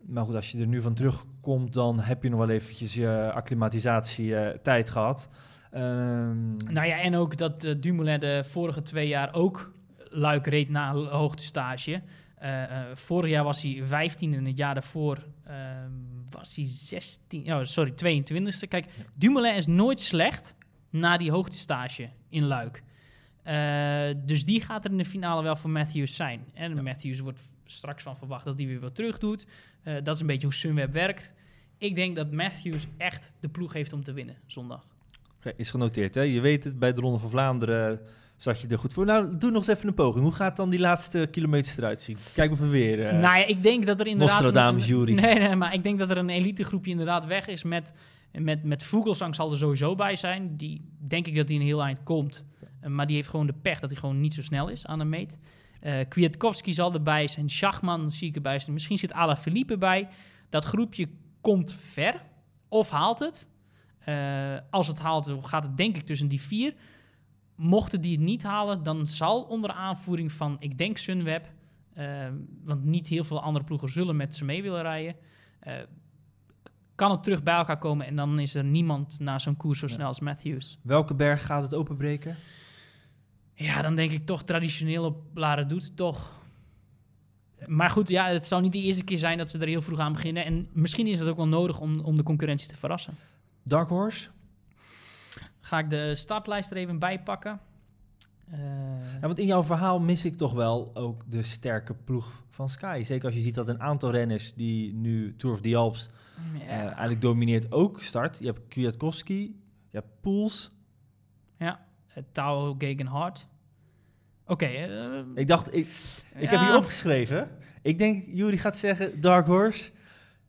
Maar goed, als je er nu van terugkomt, dan heb je nog wel eventjes je acclimatisatie tijd gehad. Ehm, Nou ja, en ook dat Dumoulin de vorige twee jaar ook Luik reed na hoogtestage. Eh eh, vorig jaar was hij 15 en het jaar daarvoor ehm, was hij 16, oh, sorry, 22e. Kijk, Dumoulin is nooit slecht na die hoogtestage in Luik. Eh, dus die gaat er in de finale wel voor Matthews zijn. En Ja. Matthews wordt straks van verwacht dat hij weer wat terug doet. Dat is een beetje hoe Sunweb werkt. Ik denk dat Matthews echt de ploeg heeft om te winnen zondag. Is genoteerd, hè? Je weet het, bij de Ronde van Vlaanderen zat je er goed voor. Nou, doe nog eens even een poging. Hoe gaat dan die laatste kilometers eruit zien? Kijk me weer. eh. nou ja, ik denk dat er inderdaad... Nostradamus een- jury. Nee, nee, maar ik denk dat er een elitegroepje inderdaad weg is met... Met, met Vogelsang zal er sowieso bij zijn. Die denk ik dat hij een heel eind komt. Eh, maar die heeft gewoon de pech dat hij gewoon niet zo snel is aan de meet. Eh Kwiatkowski zal erbij zijn. Schachman zie ik erbij zijn. Misschien zit Alaphilippe bij. Dat groepje komt ver. Of haalt het. Als het haalt, dan gaat het denk ik tussen die vier. Mochten die het niet halen, dan zal onder aanvoering van, ik denk Sunweb... eh, want niet heel veel andere ploegen zullen met ze mee willen rijden... eh, kan het terug bij elkaar komen en dan is er niemand na zo'n koers zo Ja. snel als Matthews. Welke berg gaat het openbreken? Ja, dan denk ik toch traditioneel op Lara doet toch. Maar goed, ja, het zou niet de eerste keer zijn dat ze er heel vroeg aan beginnen. En misschien is het ook wel nodig om, om de concurrentie te verrassen. Dark Horse? Ga ik de startlijst er even bij pakken. Eh, Ja, want in jouw verhaal mis ik toch wel ook de sterke ploeg van Sky. Zeker als je ziet dat een aantal renners die nu Tour of the Alps eh, eigenlijk domineert ook start. Je hebt Kwiatkowski, je hebt Poels. ja, eh, Tao Gegenhardt. Oké. Ik dacht, ik, ik heb hier opgeschreven. Ik denk, Jury gaat zeggen Dark Horse,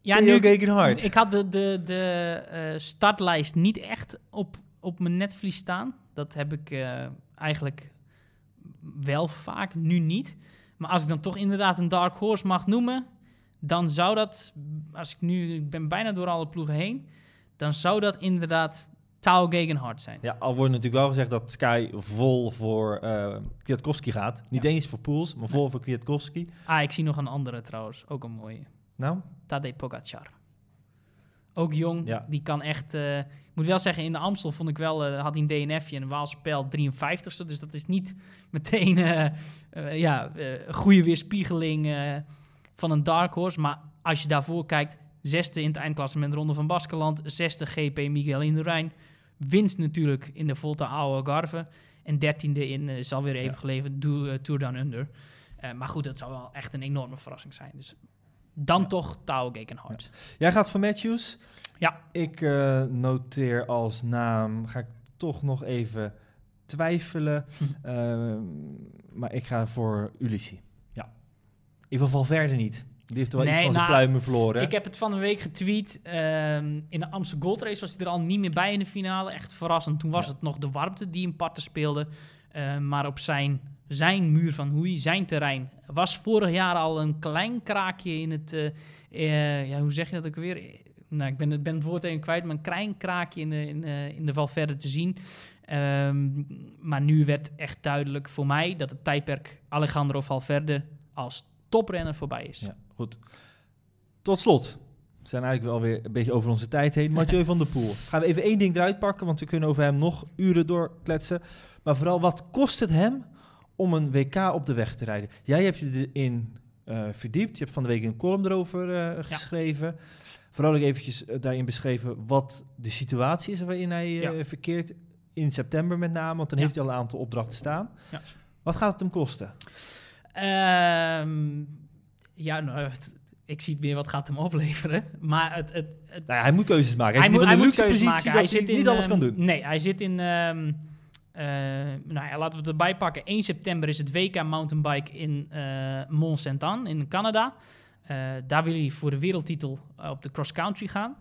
Ja, Theo nu, Gegenhardt. Ik had de, de, de startlijst niet echt op, op mijn netvlies staan. Dat heb ik eh, eigenlijk wel vaak, nu niet. Maar als ik dan toch inderdaad een Dark Horse mag noemen, dan zou dat, als ik nu, ik ben bijna door alle ploegen heen, dan zou dat inderdaad Tao Gegenhardt zijn. Ja, al wordt natuurlijk wel gezegd dat Sky vol voor eh Kwiatkowski gaat. Niet Ja. eens voor Poels, maar vol voor Kwiatkowski. Ah, ik zie nog een andere trouwens, ook een mooie. Nou, Tadej Pogacar. Ook jong, Ja. die kan echt... ik moet wel zeggen, in de Amstel vond ik wel... eh, had hij een DNF'je en een Waalspel 53ste. Dus dat is niet (laughs) meteen eh, ja, goede weerspiegeling van een dark horse. Maar als je daarvoor kijkt... Zesde in het eindklassement Ronde van Baskeland. Zesde GP Miguel Indurain. Winst natuurlijk in de Volta Oude Garve. En dertiende in, is alweer even Ja. geleverd, Tour Down Under. Maar goed, dat zou wel echt een enorme verrassing zijn. Dus dan Ja. toch Tao Gegenhardt. jij gaat voor Matthews. Ja. Ik eh, noteer als naam, ga ik toch nog even twijfelen. Hm. Ehm, maar ik ga voor Ulissi. Ja. In ieder geval Valverde niet. Die heeft er wel Nee, iets van zijn nou, pluimen verloren. Ik heb het van de week getweet. ehm, in de Amsterdam Gold Race was hij er al niet meer bij in de finale. Echt verrassend. Toen was Ja. het nog de warmte die een parten speelde. Eh, maar op zijn, zijn muur van Hoei, zijn terrein, was vorig jaar al een klein kraakje in het... eh, eh, ja, hoe zeg je dat ook weer? Eh, Nou, ik ben, het- ben het woord even kwijt, maar een klein kraakje in de, in, de- in de Valverde te zien. Ehm, maar nu werd echt duidelijk voor mij dat het tijdperk Alejandro Valverde als toprenner voorbij is. Ja, goed. Tot slot. We zijn eigenlijk wel weer een beetje over onze tijd heen. Mathieu van der Poel. Gaan we even één ding eruit pakken, want we kunnen over hem nog uren doorkletsen. Maar vooral, wat kost het hem om een WK op de weg te rijden? Jij hebt je erin eh, verdiept. Je hebt van de week een column erover eh, geschreven. Vooral ook eventjes eh, daarin beschreven wat de situatie is waarin hij Ja. verkeert. In september met name, want dan Ja. heeft hij al een aantal opdrachten staan. Ja. Wat gaat het hem kosten? Ehm, ja, nou, ik zie het meer wat gaat hem opleveren. Maar het, het, het, Nou ja, hij moet keuzes maken. Hij, hij zit moet, in hij moet luxe keuzes positie maken. dat hij, in, niet alles kan ehm, doen. Nee, hij zit in... ehm, eh, nou ja, laten we het erbij pakken. 1 september is het WK mountainbike in eh Mont Saint-Anne in Canada. Eh, daar wil hij voor de wereldtitel eh, op de cross country gaan.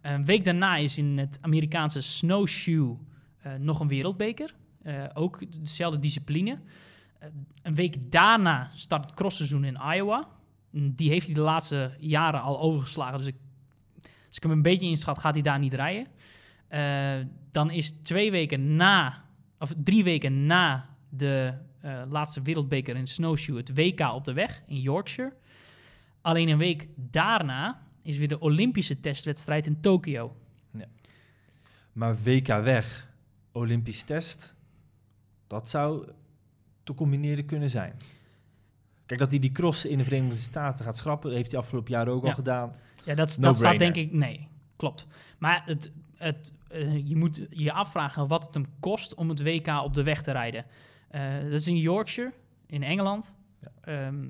Een week daarna is in het Amerikaanse snowshoe eh, nog een wereldbeker. Eh, ook dezelfde discipline. Eh, een week daarna start het crossseizoen in Iowa. Mm, Die heeft hij de laatste jaren al overgeslagen. Dus ik, als ik hem een beetje inschat, gaat hij daar niet rijden. Eh, dan is twee weken na, of drie weken na de eh, laatste wereldbeker in snowshoe het WK op de weg in Yorkshire. Alleen een week daarna is weer de Olympische testwedstrijd in Tokio. Maar WK weg, Olympisch test, dat zou te combineren kunnen zijn. Kijk, dat hij die cross in de Verenigde Staten gaat schrappen, dat heeft hij afgelopen jaren ook al Ja. gedaan. Ja, dat, No dat staat denk ik... Nee, klopt. Maar het, het, eh, je moet je afvragen wat het hem kost om het WK op de weg te rijden. Eh, dat is in Yorkshire, in Engeland. Ehm,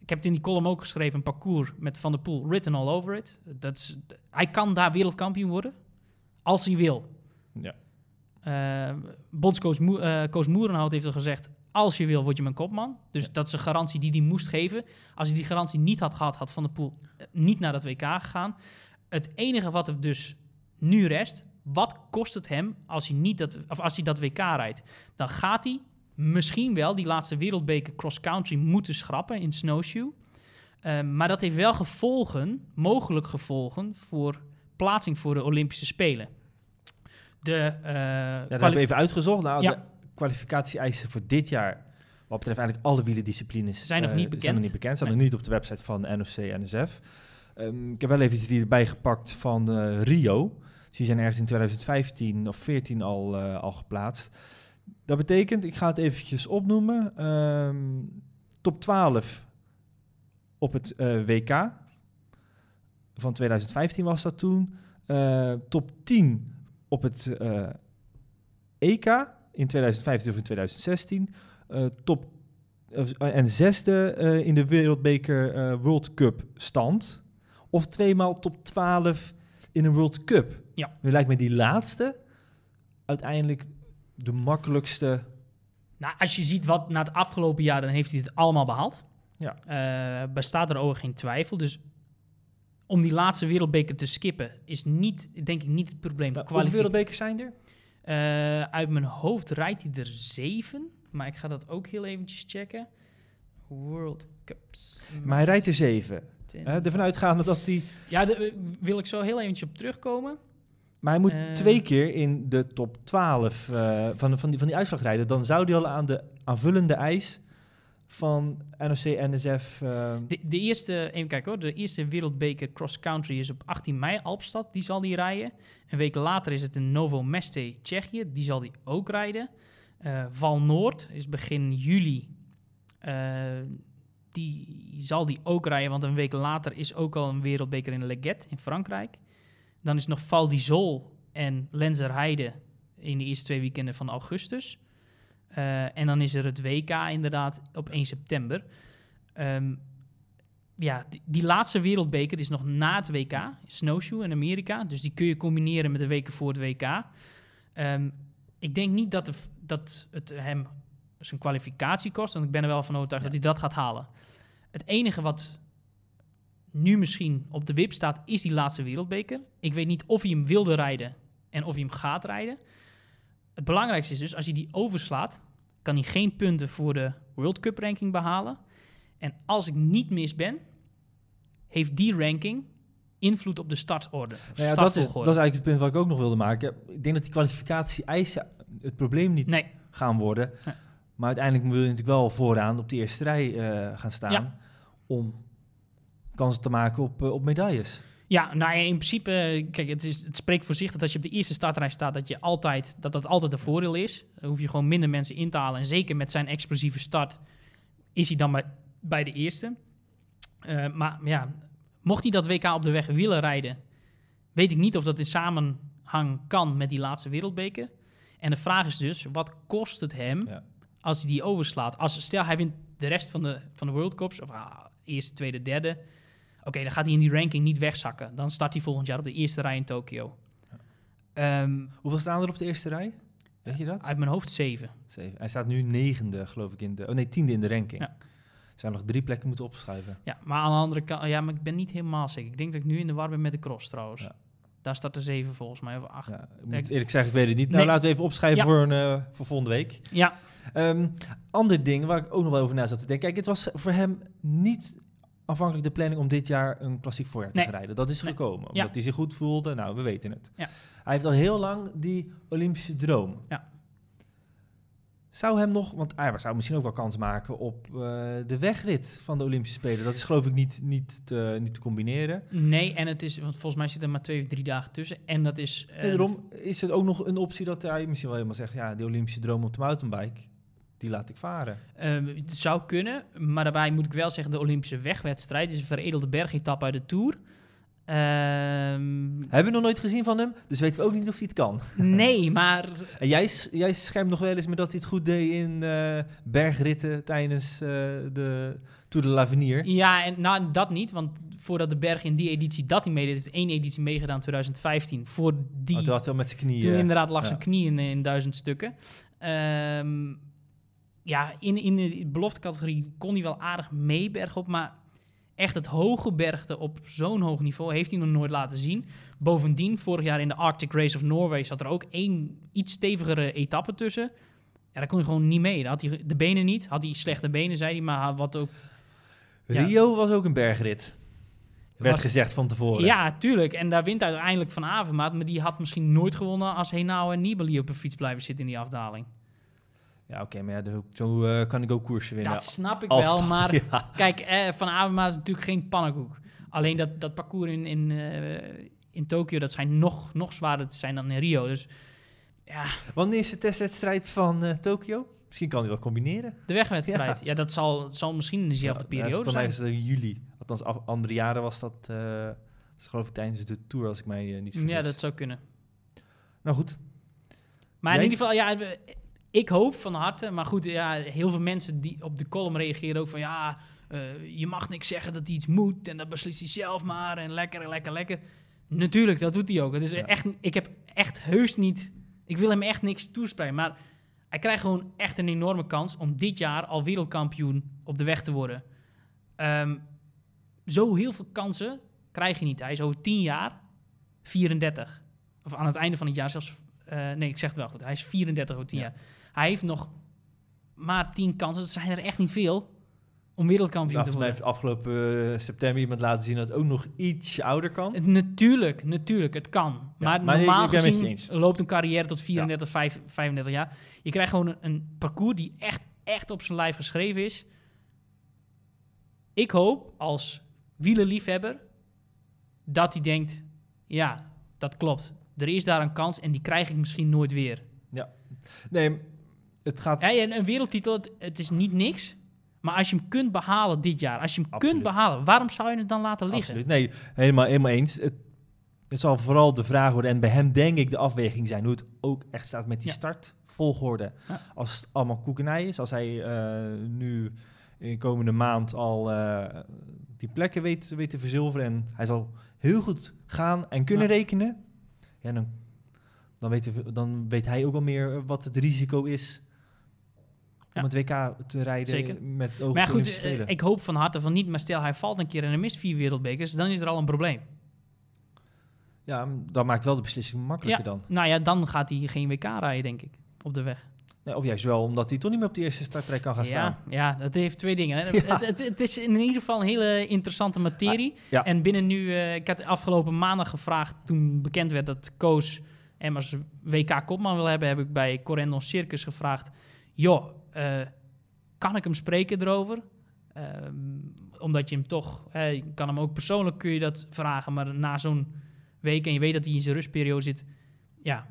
ik heb het in die column ook geschreven, een parcours met Van der Poel, written all over it. Dat is, hij kan daar wereldkampioen worden, als hij wil. Ja. Eh, bondscoach Mo eh, Moerenhout heeft al gezegd, als je wil, word je mijn kopman. Dus Ja. dat is een garantie die hij moest geven. Als hij die garantie niet had gehad, had Van der Poel niet naar dat WK gegaan. Het enige wat er dus nu rest, wat kost het hem als hij, niet dat, of als hij dat WK rijdt? Dan gaat hij misschien wel die laatste wereldbeker cross-country moeten schrappen in snowshoe. Eh, maar dat heeft wel gevolgen, mogelijk gevolgen, voor plaatsing voor de Olympische Spelen. De, eh, Ja, dat hebben we even uitgezocht. Nou, Ja. de kwalificatie-eisen voor dit jaar, wat betreft eigenlijk alle wielendisciplines, Zijn nog eh, niet Zijn bekend. nog niet bekend, staan Nee. nog niet op de website van NOC-NSF. Ehm ik heb wel even iets erbij gepakt van eh, Rio. Die zijn ergens in 2015 of 14 al, eh, al geplaatst. Dat betekent, ik ga het eventjes opnoemen, ehm, top 12 op het eh, WK. Van 2015 was dat toen. Eh, top 10 op het EK in 2015 of in 2016. Eh, top en zesde in de Wereldbeker World Cup stand. Of tweemaal top 12 in een World Cup. Ja. Nu lijkt me die laatste uiteindelijk de makkelijkste. Nou, als je ziet wat na het afgelopen jaar, dan heeft hij het allemaal behaald. Ja. Eh, bestaat er over geen twijfel. Dus om die laatste wereldbeker te skippen is niet, denk ik, niet het probleem. Nou, hoeveel wereldbekers zijn er? Eh, uit mijn hoofd rijdt hij er zeven. Maar ik ga dat ook heel eventjes checken. World Cups. Maar hij rijdt er zeven. Ten- Hè, ervan uitgaande dat hij... Ja, daar wil ik zo heel eventjes op terugkomen. Maar hij moet Eh. twee keer in de top 12 eh, van, van, die, van die uitslag rijden. Dan zou hij al aan de aanvullende eis van NOC-NSF... eh, De, de eerste, even kijken hoor, de eerste wereldbeker cross country is op 18 mei, Alpstad, die zal die rijden. Een week later is het in Novo Meste, Tsjechië, die zal die ook rijden. Val Noord is begin juli, die zal die ook rijden, want een week later is ook al een wereldbeker in Leget in Frankrijk. Dan is nog Val d'Isol en Lenzerheide in de eerste twee weekenden van augustus. Eh, en dan is er het WK inderdaad op 1 september. Ehm, ja, die, die laatste wereldbeker is nog na het WK, Snowshoe in Amerika. Dus die kun je combineren met de weken voor het WK. Ehm, ik denk niet dat, de dat het hem zijn kwalificatie kost, want ik ben er wel van overtuigd Ja. dat hij dat gaat halen. Het enige wat nu misschien op de wip staat, is die laatste wereldbeker. Ik weet niet of hij hem wilde rijden en of hij hem gaat rijden. Het belangrijkste is dus, als hij die overslaat, kan hij geen punten voor de World Cup ranking behalen. En als ik niet mis ben, heeft die ranking invloed op de startorde. Nou ja, dat, is, dat is eigenlijk het punt wat ik ook nog wilde maken. Ik denk dat die kwalificatie-eisen het probleem niet Nee, gaan worden. Nee. Maar uiteindelijk wil je natuurlijk wel vooraan op de eerste rij eh, gaan staan. Ja. Om kansen te maken op, eh, op medailles. ja, nou ja, in principe, eh, kijk, het, is, het spreekt voor zich dat als je op de eerste startrij staat, dat je altijd, dat dat altijd een voordeel is. Dan hoef je gewoon minder mensen in te halen. En zeker met zijn explosieve start is hij dan bij, bij de eerste. Eh, maar ja, mocht hij dat WK op de weg willen rijden, weet ik niet of dat in samenhang kan met die laatste wereldbeker. En de vraag is dus, wat kost het hem Ja. als hij die overslaat? Als, stel, hij wint de rest van de, van de World Cups, of ah, eerste, tweede, derde. Oké, dan gaat hij in die ranking niet wegzakken. Dan start hij volgend jaar op de eerste rij in Tokio. Ehm, Hoeveel staan er op de eerste rij? Weet je dat? uit mijn hoofd zeven. Zeven. Hij staat nu negende, geloof ik, in de... Oh nee, tiende in de ranking. Ja. Er zijn nog drie plekken moeten opschuiven. Ja, maar aan de andere kant, ja, maar ik ben niet helemaal zeker. Ik denk dat ik nu in de war ben met de cross trouwens. Ja. Daar staat er zeven volgens mij, of acht. Ja, ik moet eerlijk zeggen, ik weet het niet. Nou, Nee. laten we even opschrijven Ja. voor, een, voor volgende week. Ja, Ehm, ander ding waar ik ook nog wel over na zat te denken. Kijk, het was voor hem niet aanvankelijk de planning om dit jaar een klassiek voorjaar te Nee. gaan rijden. Dat is Nee. gekomen, omdat Ja. hij zich goed voelde. Nou, we weten het. Ja. Hij heeft al heel lang die Olympische droom. Ja. Zou hem nog, want hij zou misschien ook wel kans maken op eh, de wegrit van de Olympische Spelen. Dat is geloof ik niet, niet, te, niet te combineren. nee, en het is, want volgens mij zit er maar twee of drie dagen tussen. En dat is... eh, En daarom is het ook nog een optie dat hij misschien wel helemaal zegt, ja, die Olympische droom op de mountainbike, die laat ik varen. Ehm, het zou kunnen, maar daarbij moet ik wel zeggen... de Olympische wegwedstrijd is een veredelde bergetappe uit de Tour. Ehm, Hebben we nog nooit gezien van hem, dus weten we ook niet of hij het kan. (laughs) nee, maar En jij, jij schermt nog wel eens met dat hij het goed deed in eh, bergritten tijdens eh, de Tour de l'Avenir. ja, en nou, dat niet. Want voordat de berg in die editie dat hij meedeed, heeft één editie meegedaan, 2015. Voor die, Oh, toen had hij al met zijn knieën. toen inderdaad lag ja. zijn knie in, in duizend stukken. Ehm, ja, in, in de beloftecategorie kon hij wel aardig mee bergop, maar echt het hoge bergte op zo'n hoog niveau heeft hij nog nooit laten zien. Bovendien, vorig jaar in de Arctic Race of Norway zat er ook één iets stevigere etappe tussen. Ja, daar kon hij gewoon niet mee. Daar had hij de benen niet. Had hij slechte benen, zei hij, maar wat ook... Ja. Rio was ook een bergrit. Werd Was- gezegd van tevoren. Ja, tuurlijk. En daar wint uiteindelijk Van Avermaat, maar die had misschien nooit gewonnen als Henao en Nibali op een fiets blijven zitten in die afdaling. Ja, oké, maar ja, de- zo eh, kan ik ook koersen winnen. Dat snap ik wel, dat- maar (laughs) ja. kijk, eh, Van Avermaat is natuurlijk geen pannenkoek. Alleen dat, dat parcours in, in, eh, in Tokio, dat schijnt nog, nog zwaarder te zijn dan in Rio. Dus ja, Wanneer is de testwedstrijd van eh Tokio? Misschien kan hij wel combineren. de wegwedstrijd. Ja, dat zal, zal misschien in dezelfde Ja, periode Voor mij zijn. is het juli. Althans, af- andere jaren was dat, was geloof ik tijdens de Tour, als ik mij niet vergis. Ja, dat zou kunnen. Nou goed. Maar in ieder geval, ja, we- ik hoop van harte. Maar goed, ja, heel veel mensen die op de column reageren ook van ja, eh, je mag niks zeggen dat hij iets moet en dat beslist hij zelf maar en lekker, lekker, lekker. Natuurlijk, dat doet hij ook. Het is Ja. echt, ik heb echt heus niet, ik wil hem echt niks toespreken, maar hij krijgt gewoon echt een enorme kans om dit jaar al wereldkampioen op de weg te worden. Ehm, zo heel veel kansen krijg je niet. Hij is over 10 jaar 34. Of aan het einde van het jaar zelfs. eh, nee, ik zeg het wel goed. Hij is 34 over 10 Ja. jaar. Hij heeft nog maar 10 kansen. Dat zijn er echt niet veel. Om wereldkampioen Nou, te worden. heeft afgelopen eh, september iemand laten zien dat het ook nog ietsje ouder kan. Natuurlijk, natuurlijk, het kan. maar normaal gezien loopt een carrière tot 34, vijf- 35 jaar. Je krijgt gewoon een, een parcours die echt, echt op zijn lijf geschreven is. Ik hoop als wielerliefhebber dat hij denkt, ja, dat klopt. Er is daar een kans en die krijg ik misschien nooit weer. Nee, het gaat... Ja, en een wereldtitel, het, het is niet niks. Maar als je hem kunt behalen dit jaar, als je hem Absoluut. kunt behalen, waarom zou je het dan laten liggen? Absoluut. Nee, helemaal, helemaal eens. Het, het zal vooral de vraag worden, en bij hem denk ik de afweging zijn, hoe het ook echt staat met die Ja. startvolgorde. Ja. Als het allemaal koekenij is, als hij eh, nu in komende maand al eh, die plekken weet, weet te verzilveren en hij zal heel goed gaan en kunnen Ja. rekenen, ja, dan, dan, weet, we- dan weet hij ook wel meer eh, wat het risico is. Om het WK te rijden Zeker. met het oog Maar goed, Olympische eh, Spelen. ik hoop van harte van niet, maar stel hij valt een keer en hij mist vier wereldbekers, dan is er al een probleem. Ja, dat maakt wel de beslissing makkelijker Ja. dan. Nou ja, dan gaat hij geen WK rijden, denk ik, op de weg. Nee, of juist wel, omdat hij toch niet meer op de eerste startrij kan gaan staan. Ja, dat heeft twee dingen. (laughs) Ja. Het, het, het is in ieder geval een hele interessante materie. Ja. En binnen nu, eh, ik had afgelopen maandag gevraagd, toen bekend werd dat Koos Emmers WK-kopman wil hebben, heb ik bij Corendon Circus gevraagd, joh, eh, kan ik hem spreken erover? Ehm, omdat je hem toch, je kan hem ook persoonlijk kun je dat vragen, maar na zo'n week en je weet dat hij in zijn rustperiode zit, ja,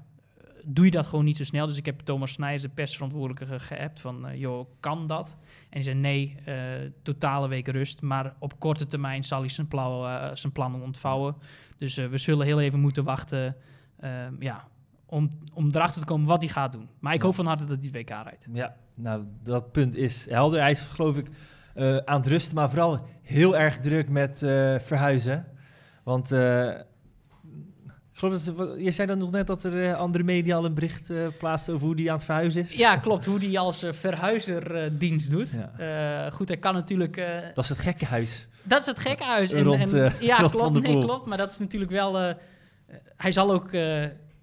doe je dat gewoon niet zo snel. Dus ik heb Thomas Snijers, de persverantwoordelijke, ge- geappt van, eh, joh, kan dat? En hij zei nee, eh, totale week rust, maar op korte termijn zal hij zijn, eh, zijn plannen ontvouwen. Dus we zullen heel even moeten wachten, ehm, ja, om, om erachter te komen wat hij gaat doen. Maar ik Ja. hoop van harte dat hij het WK rijdt. Ja, nou, dat punt is helder. Hij is, geloof ik, eh, aan het rusten, maar vooral heel erg druk met eh, verhuizen. Want eh, ik geloof dat, je zei dan nog net dat er andere media al een bericht plaatst over hoe die aan het verhuizen is. Ja, klopt. Hoe hij als verhuizer dienst doet. Ja. Goed, hij kan natuurlijk... Dat is het gekke huis. dat is het gekke huis. En, Rond, en, ja, rond klopt. Nee, klopt. Maar dat is natuurlijk wel... hij zal ook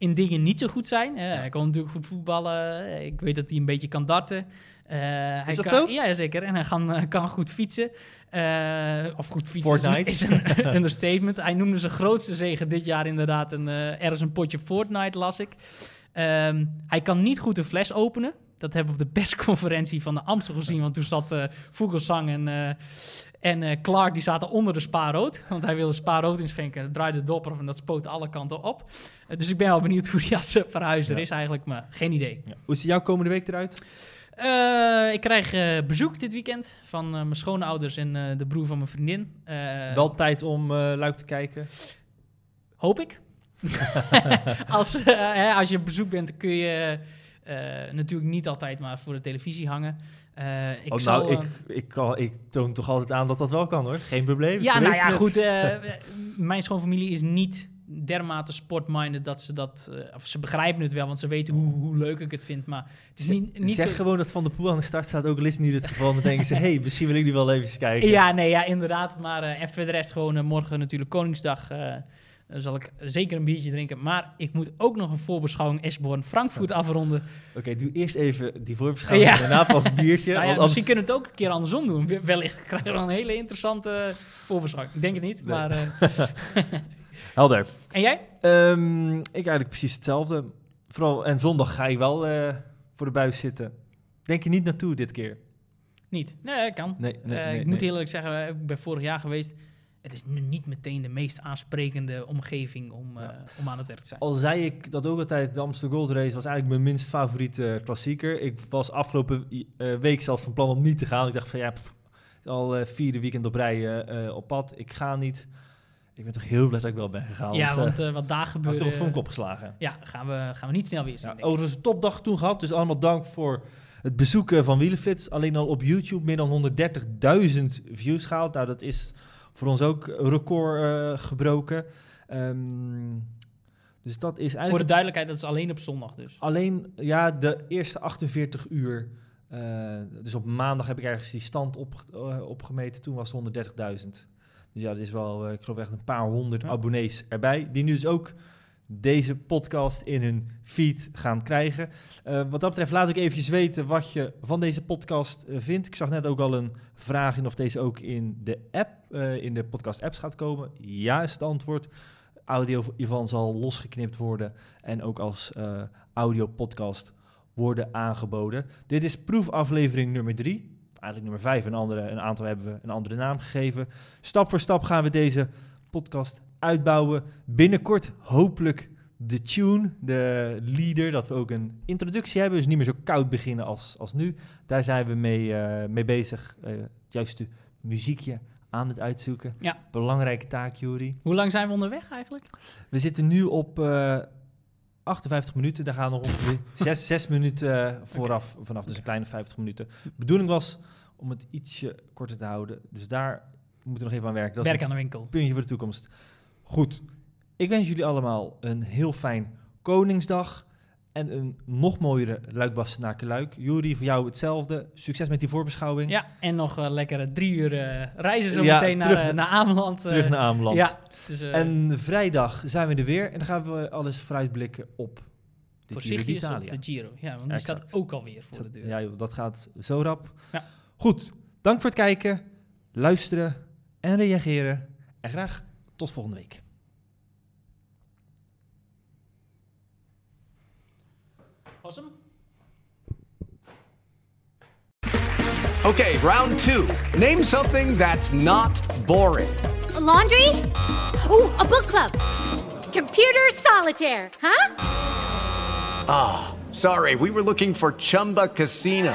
in dingen niet zo goed zijn. Hij kan natuurlijk goed voetballen. Ik weet dat hij een beetje kan darten. Hij Is dat kan, zo? Ja, zeker. En hij kan, eh, kan goed fietsen. Eh, of goed fietsen is een- Fortnite. is een (laughs) understatement. Hij noemde zijn grootste zegen dit jaar inderdaad een, ergens een potje Fortnite, las ik. Ehm, hij kan niet goed een fles openen. Dat hebben we op de (laughs) persconferentie van de Amstel gezien. Want toen zat Vogelsang en, en eh, Clark die zaten onder de spaarrood. Want hij wilde spaarrood inschenken. Dat draaide de dopper en dat spoot alle kanten op. Eh, dus ik ben wel benieuwd (laughs) hoe die als eh, verhuizer Ja. is eigenlijk. Maar geen idee. Ja. Hoe ziet jouw komende week eruit? Ik krijg bezoek dit weekend van eh, mijn schoonouders en de broer van mijn vriendin. Wel tijd om Luik te kijken. Hoop ik. (laughs) als, hè, als je op bezoek bent, kun je natuurlijk niet altijd maar voor de televisie hangen. Eh, ik Oh, zal, nou, eh, ik, ik, kan, ik toon toch altijd aan dat dat wel kan hoor. Geen probleem. ja, nou ja, het. goed. (laughs) eh, mijn schoonfamilie is niet dermate sportminded dat ze dat... eh, of ze begrijpen het wel, want ze weten hoe, hoe leuk ik het vind. Maar het is niet, niet zeg zo- gewoon dat Van de Poel aan de start staat, ook al is het niet het geval. Dan denken ze, hé, hey, (laughs) misschien wil ik die wel even kijken. Ja, nee, ja, inderdaad. Maar eh en voor de rest gewoon eh, morgen natuurlijk Koningsdag. Eh, zal ik zeker een biertje drinken. Maar ik moet ook nog een voorbeschouwing Eschborn-Frankfurt afronden. Oké, doe eerst even die voorbeschouwing Ja. en daarna pas het biertje. (laughs) Nou ja, misschien kunnen we het ook een keer andersom doen. We- Wellicht krijgen we dan een hele interessante voorbeschouwing. Ik denk het niet, Nee. maar... eh, (laughs) Helder. en jij? Ehm, ik eigenlijk precies hetzelfde. Vooral, en zondag ga je wel eh, voor de buis zitten. Denk je niet naartoe dit keer? Niet. Nee, kan. Nee, nee, Eh, nee, ik moet eerlijk zeggen, eh, ik ben vorig jaar geweest. Het is nu niet meteen de meest aansprekende omgeving om, eh, om aan het werk te zijn. Al zei ik dat ook altijd, de Amsterdam Gold Race was eigenlijk mijn minst favoriete klassieker. Ik was afgelopen eh, week zelfs van plan om niet te gaan. Ik dacht van ja, pff, al eh, vierde weekend op rij eh, eh, op pad. Ik ga niet. Ik ben toch heel blij dat ik wel ben gegaan. ja, want, want eh, eh, wat daar ik heb gebeurde... toch een vonk opgeslagen. Ja, gaan we, gaan we niet snel weer zien. Ja, overigens een topdag toen gehad. Dus allemaal dank voor het bezoeken van Wielenflits. Alleen al op YouTube meer dan 130.000 views gehaald. Nou, dat is voor ons ook record eh, gebroken. Ehm, dus dat is eigenlijk... Voor de duidelijkheid, dat is alleen op zondag dus. Alleen, ja, de eerste 48 uur. eh, dus op maandag heb ik ergens die stand op, eh, opgemeten. Toen was het 130.000. Dus ja, dat is wel, ik geloof echt een paar honderd Ja. abonnees erbij. Die nu dus ook deze podcast in hun feed gaan krijgen. Eh, wat dat betreft laat ik eventjes weten wat je van deze podcast eh, vindt. Ik zag net ook al een vraag in of deze ook in de app, eh, in de podcast apps gaat komen. Ja is het antwoord. Audio hiervan zal losgeknipt worden en ook als eh, audio podcast worden aangeboden. Dit is proefaflevering nummer drie. Eigenlijk nummer vijf. Een, andere, een aantal hebben we een andere naam gegeven. Stap voor stap gaan we deze podcast uitbouwen. Binnenkort hopelijk de tune, de leader, dat we ook een introductie hebben. Dus niet meer zo koud beginnen als, als nu. Daar zijn we mee, eh, mee bezig. Eh, het juiste muziekje aan het uitzoeken. Ja. Belangrijke taak, Juri. Hoe lang zijn we onderweg eigenlijk? We zitten nu op eh 58 minuten. Daar gaan nog ongeveer (laughs) 6, 6 minuten eh, vooraf vanaf. Dus een kleine 50 minuten. De bedoeling was om het ietsje korter te houden. Dus daar moeten we nog even aan werken. Dat Werk aan de winkel. puntje voor de toekomst. Goed. Ik wens jullie allemaal een heel fijn Koningsdag. En een nog mooiere Luik naar Luik. Juri, voor jou hetzelfde. Succes met die voorbeschouwing. Ja, en nog lekkere drie uur eh, reizen zo Ja, meteen naar, terug eh, naar- naar Ameland. eh. Terug naar Ameland. Ja, dus, En vrijdag zijn we er weer. En dan gaan we alles vooruitblikken op de Giro voorzichtig op d'Italia. de Giro. Ja, want die Exact. staat ook alweer voor de deur. Ja, joh, dat gaat zo rap. Ja. Goed, dank voor het kijken, luisteren en reageren. En graag tot volgende week. Was hem? Okay, round two. Name something that's not boring. A laundry? Ooh, a book club. Computer solitaire, huh? Ah, sorry, we were looking for Chumba Casino.